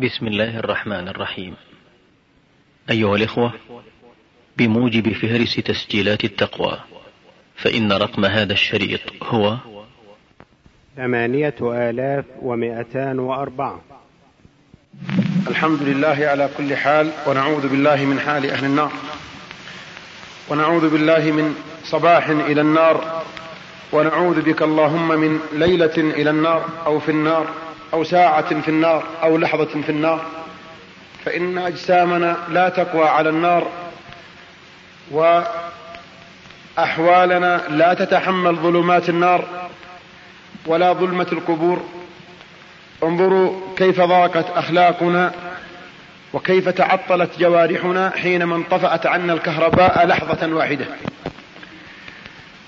بسم الله الرحمن الرحيم. أيها الإخوة بموجب فهرس تسجيلات التقوى فإن رقم هذا الشريط هو ثمانية آلاف ومائتان وأربعة. الحمد لله على كل حال ونعوذ بالله من حال أهل النار ونعوذ بالله من صباح إلى النار ونعوذ بك اللهم من ليلة إلى النار أو في النار أو ساعة في النار أو لحظة في النار. فإن أجسامنا لا تقوى على النار وأحوالنا لا تتحمل ظلمات النار ولا ظلمة القبور. انظروا كيف ضاقت أخلاقنا وكيف تعطلت جوارحنا حينما انطفأت عنا الكهرباء لحظة واحدة.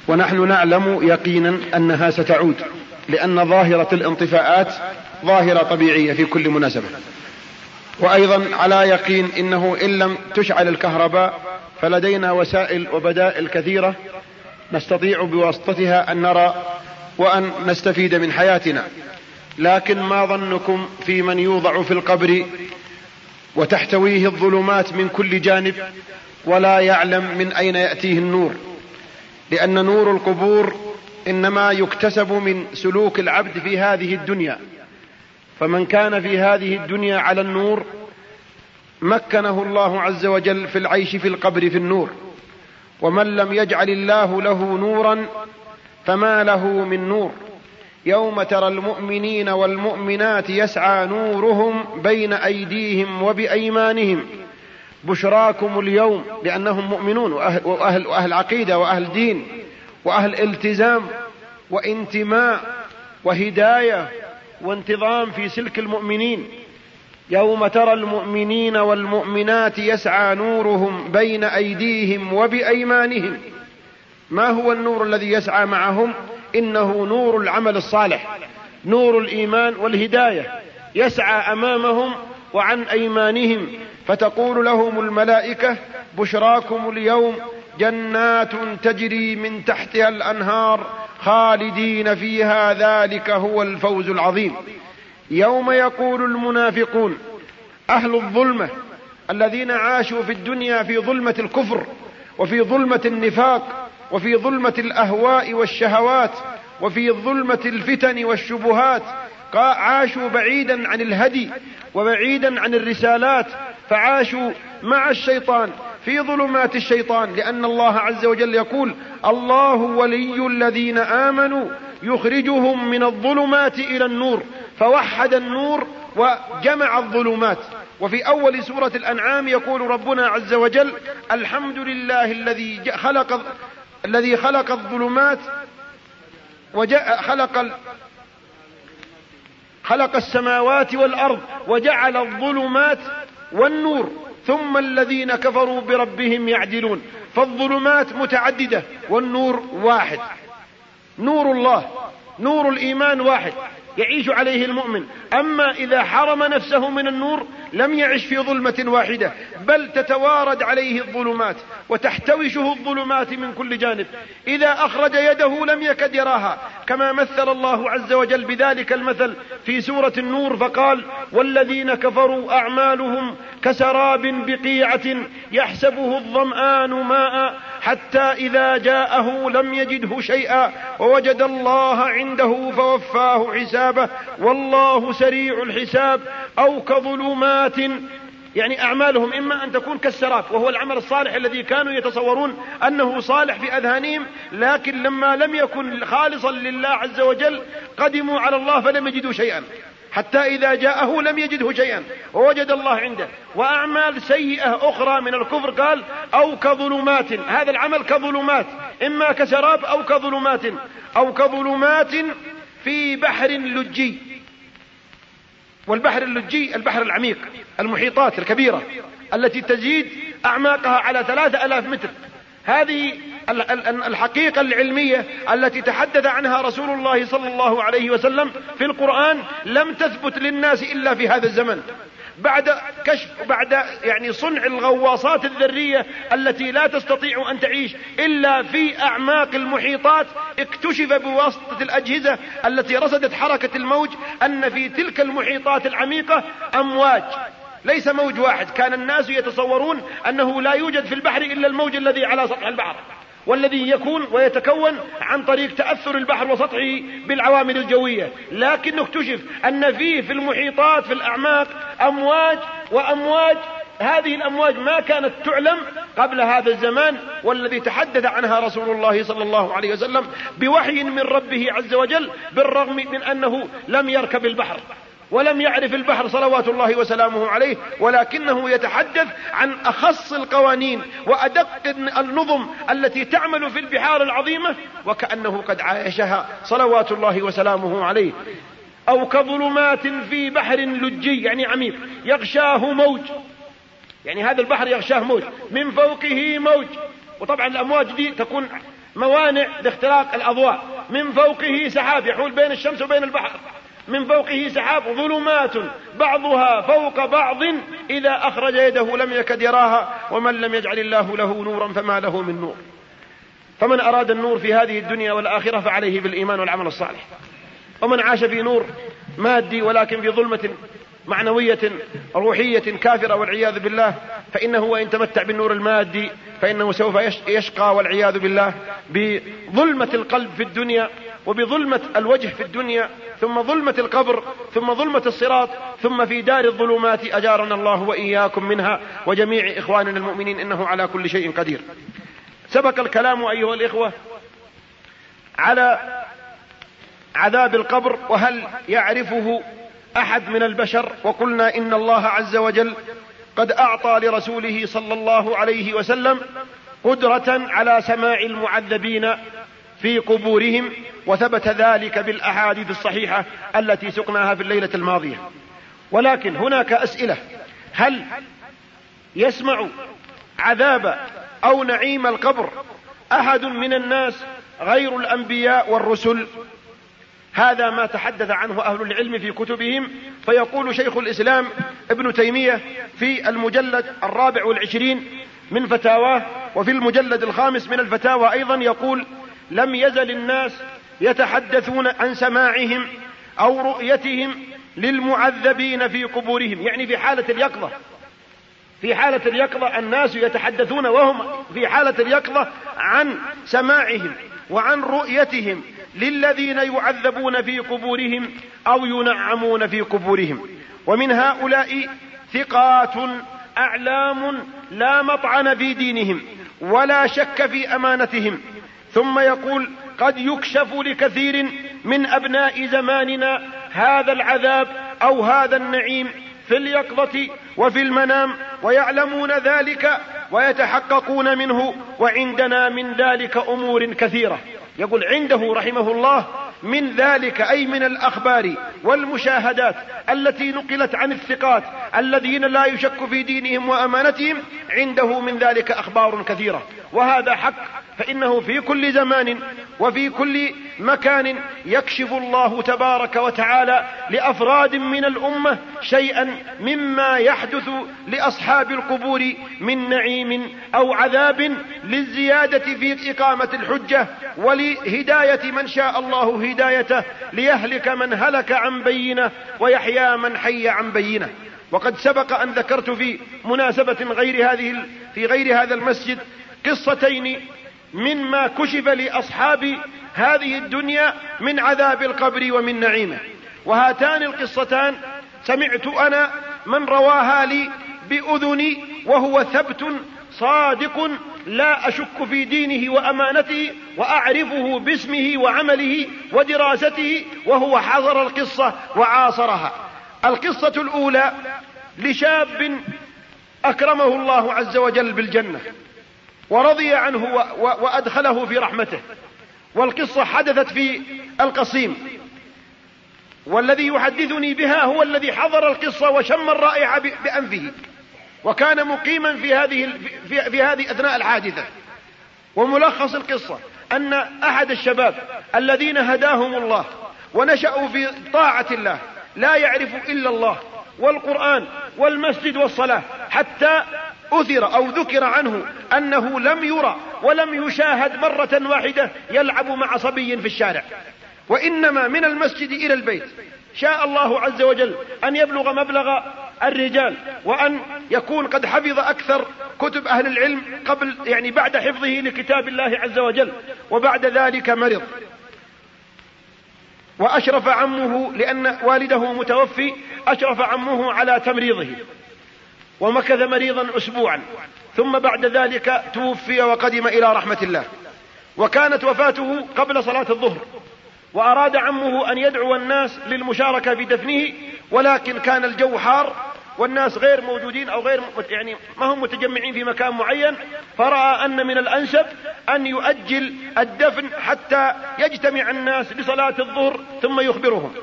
ونحن نعلم يقينا أنها ستعود لأن ظاهرة الانطفاءات ظاهرة طبيعية في كل مناسبة. وأيضا على يقين إنه إن لم تشعل الكهرباء فلدينا وسائل وبدائل كثيرة نستطيع بواسطتها أن نرى وأن نستفيد من حياتنا. لكن ما ظنكم في من يوضع في القبر وتحتويه الظلمات من كل جانب ولا يعلم من أين يأتيه النور؟ لأن نور القبور إنما يكتسب من سلوك العبد في هذه الدنيا. فمن كان في هذه الدنيا على النور مكنه الله عز وجل في العيش في القبر في النور. ومن لم يجعل الله له نورا فما له من نور. يوم ترى المؤمنين والمؤمنات يسعى نورهم بين أيديهم وبأيمانهم. بشراكم اليوم لانهم مؤمنون واهل, وأهل, وأهل عقيدة وأهل دين وأهل التزام وانتماء وهداية وانتظام في سلك المؤمنين. يوم ترى المؤمنين والمؤمنات يسعى نورهم بين أيديهم وبأيمانهم. ما هو النور الذي يسعى معهم؟ إنه نور العمل الصالح نور الإيمان والهداية. يسعى أمامهم وعن أيمانهم. فتقول لهم الملائكة بشراكم اليوم جنات تجري من تحتها الأنهار. خالدين فيها ذلك هو الفوز العظيم. يوم يقول المنافقون أهل الظلمة الذين عاشوا في الدنيا في ظلمة الكفر وفي ظلمة النفاق وفي ظلمة الأهواء والشهوات وفي ظلمة الفتن والشبهات عاشوا بعيدا عن الهدي وبعيدا عن الرسالات فعاشوا مع الشيطان في ظلمات الشيطان لأن الله عز وجل يقول الله ولي الذين آمنوا يخرجهم من الظلمات إلى النور فوحد النور وجمع الظلمات. وفي أول سورة الأنعام يقول ربنا عز وجل الحمد لله الذي خلق الذي خلق الظلمات وجاء خلق خلق السماوات والأرض وجعل الظلمات والنور. ثم الذين كفروا بربهم يعدلون. فالظلمات متعددة والنور واحد. نور الله نور الإيمان واحد. يعيش عليه المؤمن. أما إذا حرم نفسه من النور لم يعش في ظلمة واحدة بل تتوارد عليه الظلمات وتحتوشه الظلمات من كل جانب. إذا أخرج يده لم يكد يراها كما مثل الله عز وجل بذلك المثل في سورة النور فقال والذين كفروا أعمالهم كسراب بقيعة يحسبه الظمآن ماء حتى إذا جاءه لم يجده شيئا ووجد الله عنده فوفاه حسابه والله سريع الحساب أو كظلمات يعني أعمالهم إما أن تكون كالسراب وهو العمل الصالح الذي كانوا يتصورون أنه صالح في أذهانهم لكن لما لم يكن خالصا لله عز وجل قدموا على الله فلم يجدوا شيئا. حتى إذا جاءه لم يجده شيئا ووجد الله عنده. وأعمال سيئة أخرى من الكفر قال أو كظلمات هذا العمل كظلمات إما كسراب أو كظلمات أو كظلمات في بحر لجي. والبحر اللجي البحر العميق المحيطات الكبيرة التي تزيد أعماقها على ثلاثة ألاف متر. هذه الحقيقة العلمية التي تحدث عنها رسول الله صلى الله عليه وسلم في القرآن لم تثبت للناس إلا في هذا الزمن. بعد كشف بعد يعني صنع الغواصات الذرية التي لا تستطيع أن تعيش إلا في أعماق المحيطات اكتشف بواسطة الأجهزة التي رصدت حركة الموج أن في تلك المحيطات العميقة أمواج. ليس موج واحد كان الناس يتصورون أنه لا يوجد في البحر إلا الموج الذي على سطح البحر. والذي يكون ويتكون عن طريق تأثر البحر وسطحه بالعوامل الجوية. لكن اكتشف أن فيه في المحيطات في الأعماق أمواج وأمواج. هذه الأمواج ما كانت تعلم قبل هذا الزمان والذي تحدث عنها رسول الله صلى الله عليه وسلم بوحي من ربه عز وجل بالرغم من أنه لم يركب البحر. ولم يعرف البحر صلوات الله وسلامه عليه ولكنه يتحدث عن أخص القوانين وأدق النظم التي تعمل في البحار العظيمة وكأنه قد عايشها صلوات الله وسلامه عليه. أو كظلمات في بحر لجي يعني عميق يغشاه موج. يعني هذا البحر يغشاه موج من فوقه موج. وطبعا الأمواج دي تكون موانع لاختراق الأضواء. من فوقه سحاب يحول بين الشمس وبين البحر. من فوقه سحاب ظلمات بعضها فوق بعض إذا أخرج يده لم يكد يراها ومن لم يجعل الله له نورا فما له من نور. فمن أراد النور في هذه الدنيا والآخرة فعليه بالإيمان والعمل الصالح. ومن عاش في نور مادي ولكن في ظلمة معنوية روحية كافرة والعياذ بالله فإنه وإن تمتع بالنور المادي فإنه سوف يشقى والعياذ بالله بظلمة القلب في الدنيا وبظلمة الوجه في الدنيا ثم ظلمة القبر ثم ظلمة الصراط ثم في دار الظلمات أجارنا الله وإياكم منها. وجميع إخواننا المؤمنين إنه على كل شيء قدير. سبق الكلام أيها الإخوة على عذاب القبر وهل يعرفه أحد من البشر؟ وقلنا إن الله عز وجل قد أعطى لرسوله صلى الله عليه وسلم قدرة على سماع المعذبين في قبورهم وثبت ذلك بالأحاديث الصحيحة التي سقناها في الليلة الماضية. ولكن هناك أسئلة. هل يسمع عذاب أو نعيم القبر أحد من الناس غير الأنبياء والرسل؟ هذا ما تحدث عنه أهل العلم في كتبهم. فيقول شيخ الإسلام ابن تيمية في المجلد الرابع والعشرين من فتاواه وفي المجلد الخامس من الفتاوى أيضا يقول لم يزل الناس يتحدثون عن سماعهم أو رؤيتهم للمعذبين في قبورهم. يعني في حالة اليقظة. في حالة اليقظة الناس يتحدثون وهم في حالة اليقظة عن سماعهم وعن رؤيتهم للذين يعذبون في قبورهم أو ينعمون في قبورهم. ومن هؤلاء ثقات أعلام لا مطعن في دينهم ولا شك في أمانتهم. ثم يقول قد يكشف لكثير من أبناء زماننا هذا العذاب أو هذا النعيم في اليقظة وفي المنام ويعلمون ذلك ويتحققون منه وعندنا من ذلك أمور كثيرة. يقول عنده رحمه الله من ذلك أي من الأخبار والمشاهدات التي نقلت عن الثقات الذين لا يشك في دينهم وأمانتهم عنده من ذلك أخبار كثيرة. وهذا حق فإنه في كل زمان وفي كل مكان يكشف الله تبارك وتعالى لأفراد من الأمة شيئا مما يحدث لأصحاب القبور من نعيم أو عذاب للزيادة في إقامة الحجة ولهداية من شاء الله هدايته ليهلك من هلك عن بينة ويحيى من حي عن بينة. وقد سبق أن ذكرت في مناسبة غير هذه في غير هذا المسجد قصتين مما كشف لأصحاب هذه الدنيا من عذاب القبر ومن نعيمه. وهاتان القصتان. سمعت أنا من رواها لي بأذني وهو ثبت صادق لا أشك في دينه وأمانته وأعرفه باسمه وعمله ودراسته وهو حضر القصة وعاصرها. القصة الأولى لشاب أكرمه الله عز وجل بالجنة ورضي عنه وأدخله في رحمته. والقصة حدثت في القصيم. والذي يحدثني بها هو الذي حضر القصة وشم الرائحة بأنفه. وكان مقيما في هذه في, في هذه أثناء الحادثة. وملخص القصة أن أحد الشباب الذين هداهم الله ونشأوا في طاعة الله لا يعرف إلا الله والقرآن والمسجد والصلاة حتى أثر أو ذكر عنه أنه لم يرى ولم يشاهد مرة واحدة يلعب مع صبي في الشارع. وإنما من المسجد إلى البيت. شاء الله عز وجل أن يبلغ مبلغ الرجال وأن يكون قد حفظ أكثر كتب أهل العلم قبل يعني بعد حفظه لكتاب الله عز وجل. وبعد ذلك مرض. وأشرف عمه لأن والده متوفي أشرف عمه على تمريضه. ومكث مريضا أسبوعا. ثم بعد ذلك توفي وقدم إلى رحمة الله. وكانت وفاته قبل صلاة الظهر. وأراد عمه أن يدعو الناس للمشاركة في دفنه ولكن كان الجو حار والناس غير موجودين أو غير يعني ما هم متجمعين في مكان معين. فرأى أن من الأنسب أن يؤجل الدفن حتى يجتمع الناس لصلاة الظهر ثم يخبرهم.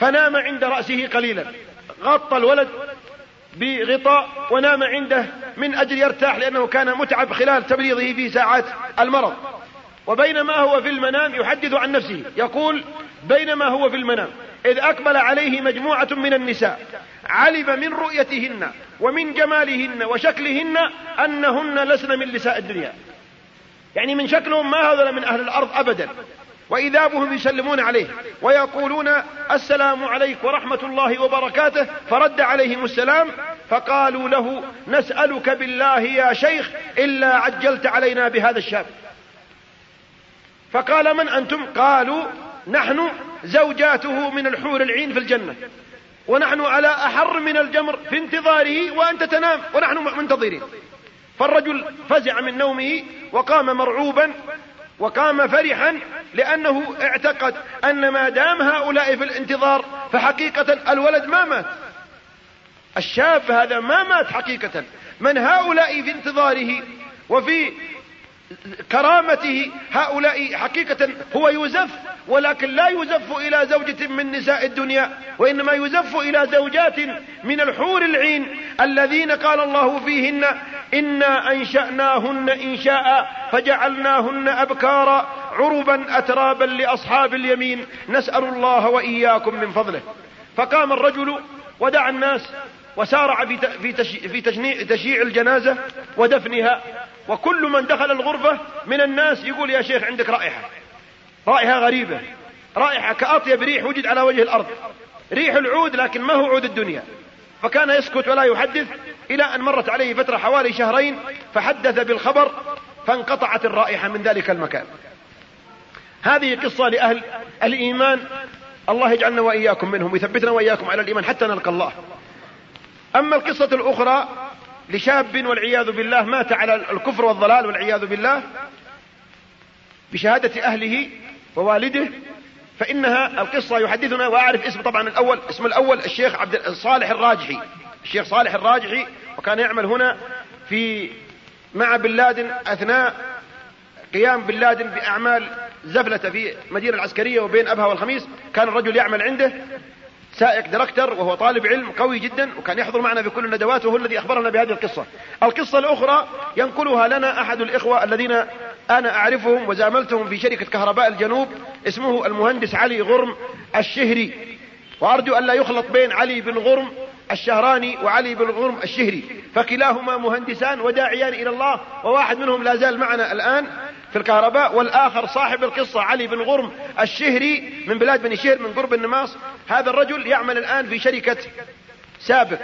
فنام عند رأسه قليلا. غطى الولد بغطاء ونام عنده من أجل يرتاح لأنه كان متعب خلال تمريضه في ساعات المرض. وبينما هو في المنام يحدث عن نفسه. يقول بينما هو في المنام إذ أقبل عليه مجموعة من النساء. علم من رؤيتهن ومن جمالهن وشكلهن أنهن لسن من نساء الدنيا. يعني من شكلهم ما هذا من أهل الأرض أبدا. وإذا بهم يسلمون عليه ويقولون السلام عليك ورحمة الله وبركاته فرد عليهم السلام فقالوا له نسألك بالله يا شيخ إلا عجلت علينا بهذا الشاب. فقال من أنتم؟ قالوا نحن زوجاته من الحور العين في الجنة. ونحن على أحر من الجمر في انتظاره وأنت تنام ونحن منتظرين. فالرجل فزع من نومه وقام مرعوبا وقام فرحا لأنه اعتقد أن ما دام هؤلاء في الانتظار فحقيقة الولد ما مات. الشاب هذا ما مات حقيقة. من هؤلاء في انتظاره وفي كرامته هؤلاء حقيقة هو يزف ولكن لا يزف إلى زوجة من نساء الدنيا وإنما يزف إلى زوجات من الحور العين الذين قال الله فيهن إنا أنشأناهن إنشاء فجعلناهن أبكارا عربا أترابا لأصحاب اليمين. نسأل الله وإياكم من فضله. فقام الرجل ودعا الناس وسارع في في تشييع الجنازة ودفنها وكل من دخل الغرفة من الناس يقول يا شيخ عندك رائحة. رائحة غريبة. رائحة كأطيب ريح وجد على وجه الأرض. ريح العود لكن ما هو عود الدنيا. فكان يسكت ولا يحدث إلى أن مرت عليه فترة حوالي شهرين فحدث بالخبر فانقطعت الرائحة من ذلك المكان. هذه قصة لأهل الإيمان. الله يجعلنا وإياكم منهم ويثبتنا وإياكم على الإيمان حتى نلقى الله. أما القصة الأخرى لشاب والعياذ بالله مات على الكفر والضلال والعياذ بالله بشهادة أهله ووالده فإنها القصة يحدثنا وأعرف اسم طبعا الأول اسم الأول الشيخ عبد صالح الراجحي. الشيخ صالح الراجحي وكان يعمل هنا في مع بن لادن أثناء قيام بن لادن بأعمال زفلة في المدينة العسكرية وبين أبها والخميس. كان الرجل يعمل عنده سائق دركتر وهو طالب علم قوي جدا وكان يحضر معنا في كل الندوات وهو الذي أخبرنا بهذه القصة. القصة الأخرى ينقلها لنا أحد الإخوة الذين أنا أعرفهم وزاملتهم في شركة كهرباء الجنوب اسمه المهندس علي غرم الشهري. وأرجو أن لا يخلط بين علي بن غرم الشهراني وعلي بن غرم الشهري. فكلاهما مهندسان وداعيان إلى الله وواحد منهم لا زال معنا الآن في الكهرباء والآخر صاحب القصة علي بن غرم الشهري من بلاد بني شهر من قرب النماص. هذا الرجل يعمل الآن في شركة سابق.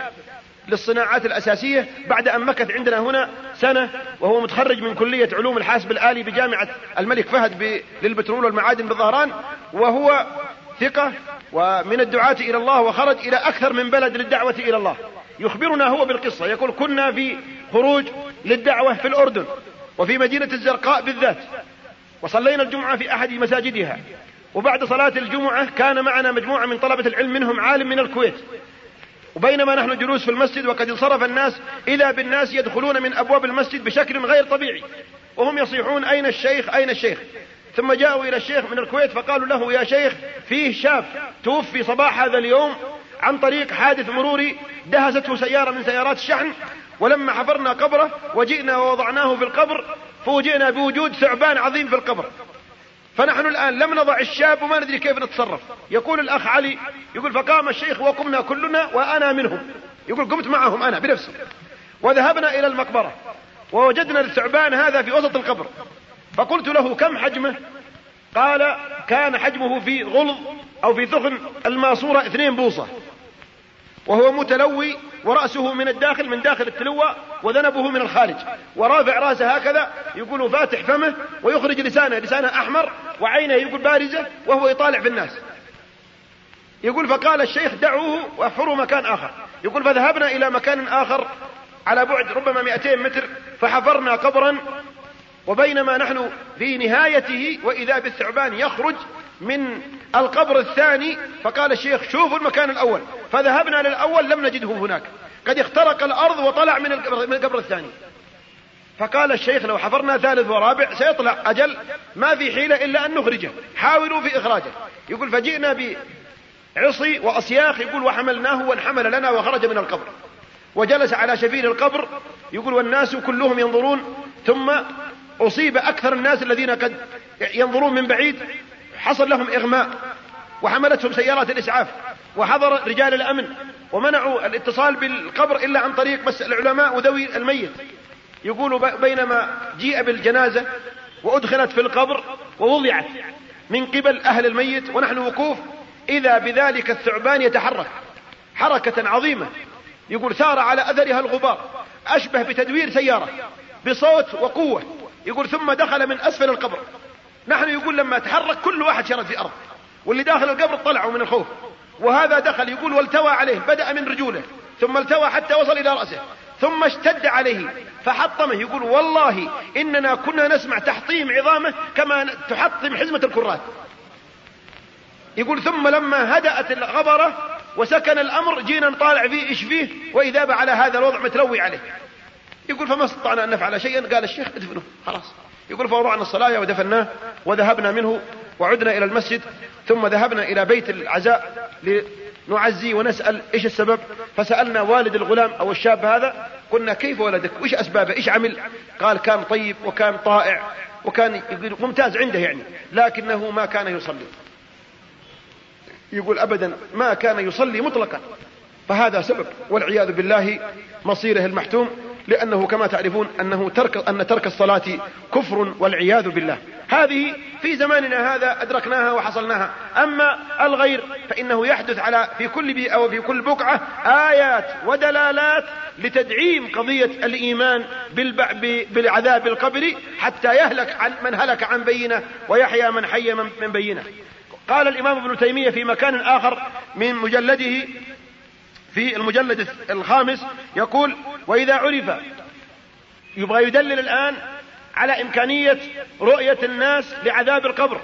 للصناعات الأساسية بعد أن مكث عندنا هنا سنة وهو متخرج من كلية علوم الحاسب الآلي بجامعة الملك فهد للبترول والمعادن بالظهران وهو ثقة ومن الدعاة إلى الله وخرج إلى أكثر من بلد للدعوة إلى الله. يخبرنا هو بالقصة يقول كنا في خروج للدعوة في الأردن وفي مدينة الزرقاء بالذات وصلينا الجمعة في أحد مساجدها وبعد صلاة الجمعة كان معنا مجموعة من طلبة العلم منهم عالم من الكويت وبينما نحن جلوس في المسجد وقد انصرف الناس إذا بالناس يدخلون من أبواب المسجد بشكل غير طبيعي. وهم يصيحون أين الشيخ؟ أين الشيخ؟ ثم جاءوا إلى الشيخ من الكويت فقالوا له يا شيخ فيه شاب توفي صباح هذا اليوم عن طريق حادث مروري دهسته سيارة من سيارات الشحن ولما حفرنا قبره وجئنا ووضعناه في القبر فوجئنا بوجود ثعبان عظيم في القبر. فنحن الآن لم نضع الشاب وما ندري كيف نتصرف. يقول الأخ علي يقول فقام الشيخ وقمنا كلنا وأنا منهم. يقول قمت معهم أنا بنفسي. وذهبنا إلى المقبرة. ووجدنا الثعبان هذا في وسط القبر. فقلت له كم حجمه؟ قال كان حجمه في غلظ أو في ثخن الماسورة اثنين بوصة. وهو متلوي ورأسه من الداخل من داخل التلوة وذنبه من الخارج. ورافع رأسه هكذا يقول فاتح فمه ويخرج لسانه لسانه أحمر وعينه يقول بارزة وهو يطالع في الناس يقول فقال الشيخ دعوه واحفروا مكان آخر. يقول فذهبنا إلى مكان آخر على بعد ربما 200 متر فحفرنا قبرا وبينما نحن في نهايته وإذا بالثعبان يخرج من القبر الثاني فقال الشيخ شوفوا المكان الأول. فذهبنا للأول لم نجده هناك. قد اخترق الأرض وطلع من القبر الثاني. فقال الشيخ لو حفرنا ثالث ورابع سيطلع أجل ما في حيلة إلا أن نخرجه حاولوا في إخراجه يقول فجئنا بعصي وأصياخ يقول وحملناه وانحمل لنا وخرج من القبر. وجلس على شفير القبر يقول والناس كلهم ينظرون ثم أصيب أكثر الناس الذين قد ينظرون من بعيد. حصل لهم إغماء وحملتهم سيارات الإسعاف وحضر رجال الأمن ومنعوا الاتصال بالقبر إلا عن طريق بس العلماء وذوي الميت. يقول بينما جيء بالجنازة وأدخلت في القبر ووضعت من قبل أهل الميت ونحن وقوف إذا بذلك الثعبان يتحرك حركة عظيمة. يقول سار على أثرها الغبار أشبه بتدوير سيارة بصوت وقوة. يقول ثم دخل من أسفل القبر. نحن يقول لما تحرك كل واحد شرد في أرض واللي داخل القبر طلعوا من الخوف. وهذا دخل يقول والتوى عليه بدأ من رجوله ثم التوى حتى وصل إلى رأسه ثم اشتد عليه فحطمه يقول والله إننا كنا نسمع تحطيم عظامه كما تحطم حزمة الكرات. يقول ثم لما هدأت الغبرة وسكن الأمر جينا نطالع فيه إيش فيه؟ وإذا على هذا الوضع متلوي عليه. يقول فما استطعنا أن نفعل شيئا قال الشيخ ادفنه خلاص. يقول فوضعنا الصلاة ودفناه وذهبنا منه وعدنا إلى المسجد ثم ذهبنا إلى بيت العزاء لنعزي ونسأل إيش السبب؟ فسألنا والد الغلام أو الشاب هذا قلنا كيف ولدك؟ وإيش أسبابه؟ إيش عمل؟ قال كان طيب وكان طائع وكان ممتاز عنده يعني لكنه ما كان يصلي. يقول أبدا ما كان يصلي مطلقا فهذا سبب والعياذ بالله مصيره المحتوم. لأنه كما تعرفون أنه ترك أن ترك الصلاة كفر والعياذ بالله. هذه في زماننا هذا أدركناها وحصلناها. أما الغير فإنه يحدث على في كل بيئة وفي كل بقعة آيات ودلالات لتدعيم قضية الإيمان بالعذاب القبري حتى يهلك عن من هلك عن بينة ويحيى من حي من بينة. قال الإمام ابن تيمية في مكان آخر من مجلده في المجلد الخامس يقول وإذا عرف يبغى يدلل الآن على إمكانية رؤية الناس لعذاب القبر.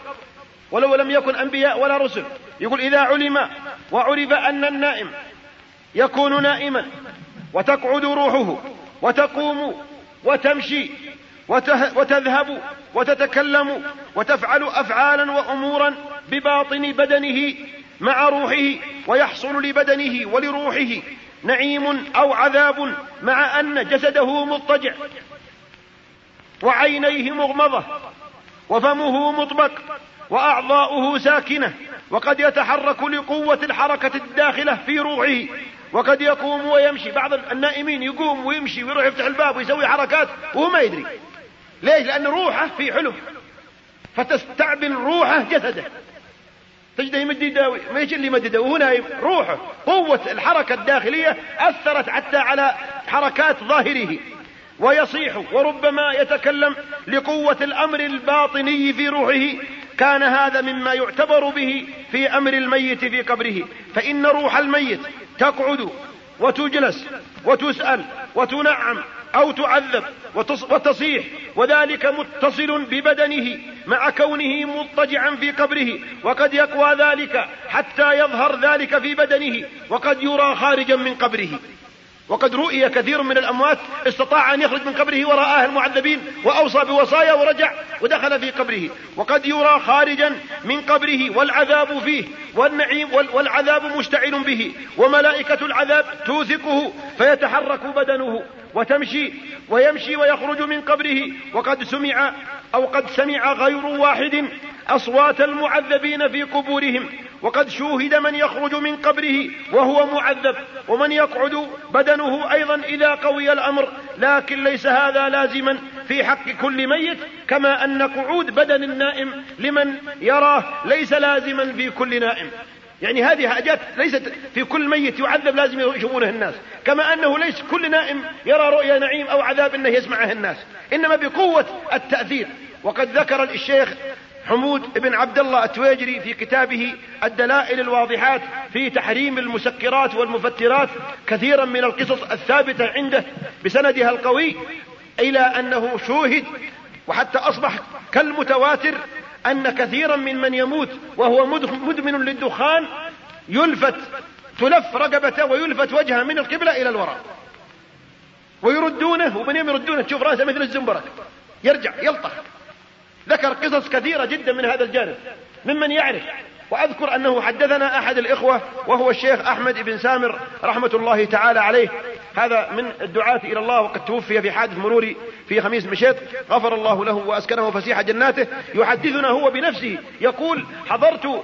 ولو لم يكن أنبياء ولا رسل. يقول إذا علم وعرف أن النائم يكون نائما وتقعد روحه وتقوم وتمشي وتذهب وتتكلم وتفعل أفعالا وأمورا بباطن بدنه مع روحه ويحصل لبدنه ولروحه نعيم أو عذاب مع أن جسده مضطجع وعينيه مغمضة وفمه مطبق وأعضاؤه ساكنة وقد يتحرك لقوة الحركة الداخلة في روحه وقد يقوم ويمشي. بعض النائمين يقوم ويمشي ويروح يفتح الباب ويسوي حركات وهو ما يدري. ليش؟ لأن روحه في حلم. فتستعبن روحه جسده. تجده يمد يداوي ما يجي اللي يمد وهنا روحه قوة الحركة الداخلية أثرت حتى على حركات ظاهره. ويصيح وربما يتكلم لقوة الأمر الباطني في روحه. كان هذا مما يعتبر به في أمر الميت في قبره. فإن روح الميت تقعد وتجلس وتسأل وتنعم أو تعذب وتصيح وذلك متصل ببدنه. مع كونه مضطجعا في قبره وقد يقوى ذلك حتى يظهر ذلك في بدنه وقد يرى خارجا من قبره. وقد رؤي كثير من الأموات استطاع أن يخرج من قبره ورآه المعذبين وأوصى بوصايا ورجع ودخل في قبره. وقد يرى خارجا من قبره والعذاب فيه والنعيم والعذاب مشتعل به وملائكة العذاب توثقه فيتحرك بدنه وتمشي ويمشي ويخرج من قبره. وقد سمع أو قد سمع غير واحد أصوات المعذبين في قبورهم وقد شوهد من يخرج من قبره وهو معذب ومن يقعد بدنه أيضا إذا قوي الأمر لكن ليس هذا لازما في حق كل ميت كما أن قعود بدن النائم لمن يراه ليس لازما في كل نائم. يعني هذه حاجات ليست في كل ميت يعذب لازم يشوفونه الناس. كما أنه ليس كل نائم يرى رؤيا نعيم أو عذاب أنه يسمعه الناس. إنما بقوة التأثير. وقد ذكر الشيخ حمود بن عبد الله التويجري في كتابه الدلائل الواضحات في تحريم المسكرات والمفترات كثيرا من القصص الثابتة عنده بسندها القوي إلى أنه شوهد وحتى أصبح كالمتواتر أن كثيرا من من يموت وهو مدمن للدخان يلفت تلف رقبته ويلفت وجهه من القبلة إلى الوراء. ويردونه ومن يوم يردونه تشوف رأسه مثل الزنبرك. يرجع يلطخ. ذكر قصص كثيرة جدا من هذا الجانب. ممن يعرف وأذكر أنه حدثنا أحد الإخوة وهو الشيخ أحمد بن سامر رحمة الله تعالى عليه هذا من الدعاة إلى الله وقد توفي في حادث مروري في خميس مشيط غفر الله له وأسكنه فسيح جناته. يحدثنا هو بنفسه يقول حضرت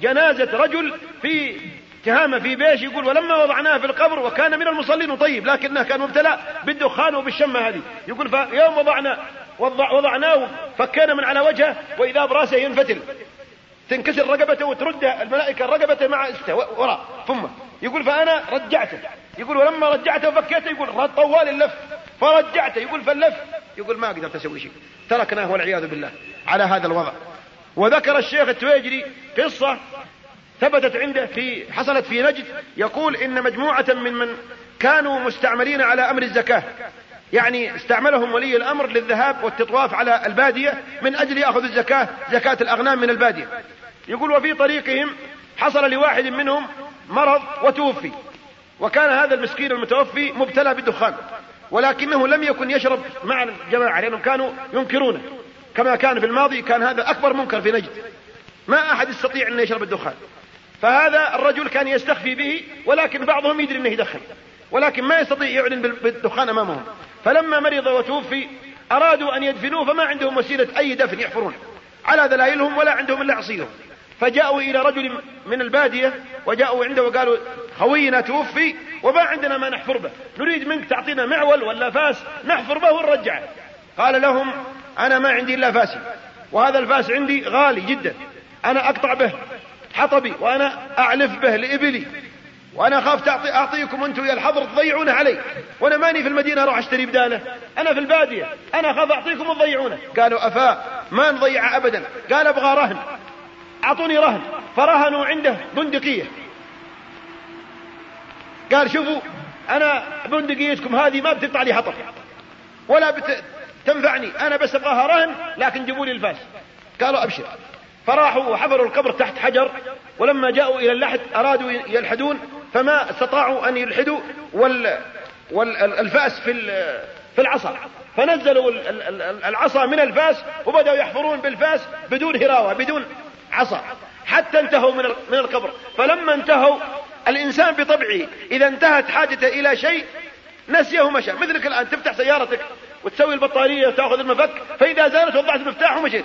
جنازة رجل في تهامة في بيش يقول ولما وضعناه في القبر وكان من المصلين. طيب لكنه كان مبتلى بالدخان وبالشمة هذه. يقول فيوم وضعنا وضعناه فكان من على وجهه وإذا برأسه ينفتل. تنكسر رقبته وترد الملائكة رقبته مع وراء ثم يقول فأنا رجعته. يقول ولما رجعته وفكيته يقول طوال اللف. فرجعته يقول فاللف يقول ما قدرت أسوي شيء. تركناه والعياذ بالله على هذا الوضع. وذكر الشيخ التويجري قصة ثبتت عنده في حصلت في نجد يقول إن مجموعة من من كانوا مستعملين على أمر الزكاة. يعني استعملهم ولي الأمر للذهاب والتطواف على البادية من أجل يأخذ الزكاة زكاة الأغنام من البادية. يقول وفي طريقهم حصل لواحد منهم مرض وتوفي. وكان هذا المسكين المتوفي مبتلى بالدخان ولكنه لم يكن يشرب مع الجماعة لأنهم كانوا ينكرونه. كما كان في الماضي كان هذا أكبر منكر في نجد. ما أحد يستطيع أن يشرب الدخان. فهذا الرجل كان يستخفي به ولكن بعضهم يدري أنه يدخن. ولكن ما يستطيع يعلن بالدخان أمامهم. فلما مرض وتوفي أرادوا أن يدفنوه فما عندهم وسيلة أي دفن يحفرون على دلائلهم ولا عندهم إلا عصيهم. فجاءوا إلى رجل من البادية وجاءوا عنده وقالوا خوينا توفي وما عندنا ما نحفر به. نريد منك تعطينا معول ولا فاس نحفر به ونرجعه. قال لهم أنا ما عندي إلا فاسي. وهذا الفاس عندي غالي جدا. أنا أقطع به حطبي وأنا أعلف به لإبلي. وأنا أخاف تعطي أعطيكم أنتم يا الحضر تضيعونه علي. وأنا ماني في المدينة أروح أشتري بداله أنا في البادية. أنا أخاف أعطيكم وتضيعونه. قالوا أفا ما نضيع ابدا. قال أبغى رهن. أعطوني رهن فرهنوا عنده بندقية. قال شوفوا أنا بندقيتكم هذه ما بتقطع لي حطب ولا بتنفعني أنا بس أبغاها رهن لكن جيبوا لي الفاس. قالوا أبشر. فراحوا وحفروا القبر تحت حجر ولما جاءوا إلى اللحد أرادوا يلحدون فما استطاعوا أن يلحدوا وال والفأس في في العصا. فنزلوا العصا من الفاس وبدأوا يحفرون بالفاس بدون هراوة بدون عصا حتى انتهوا من من القبر. فلما انتهوا الإنسان بطبعه إذا انتهت حاجته إلى شيء نسيه مشى مثلك الآن تفتح سيارتك وتسوي البطارية وتأخذ المفك فإذا زالت وضعت المفتاح ومشيت.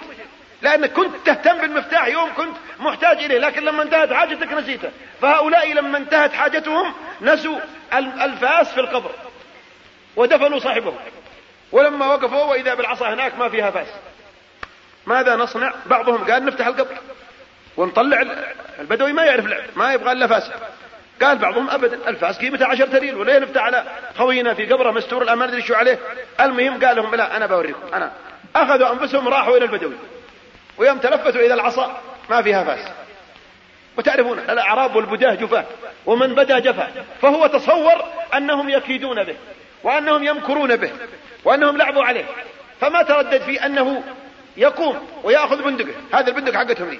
لأنك كنت تهتم بالمفتاح يوم كنت محتاج إليه لكن لما انتهت حاجتك نسيته فهؤلاء لما انتهت حاجتهم نسوا الفاس في القبر ودفنوا صاحبهم. ولما وقفوا وإذا بالعصا هناك ما فيها فاس. ماذا نصنع؟ بعضهم قال نفتح القبر. ونطلع البدوي ما يعرف لعب ما يبغى الا فاس قال بعضهم ابدا الفاس قيمته 10 ريال وليه نفتح على خوينا في قبره مستور الآن ما ندري شو عليه. المهم قال لهم لا أنا بوريكم أنا. أخذوا أنفسهم راحوا إلى البدوي. ويوم تلفتوا إلى العصا ما فيها فاس. وتعرفون الأعراب والبداه جفاة ومن بدا جفا فهو تصور أنهم يكيدون به وأنهم يمكرون به وأنهم لعبوا عليه. فما تردد في أنه يقوم ويأخذ بندقه. هذا البندق حقتهم دي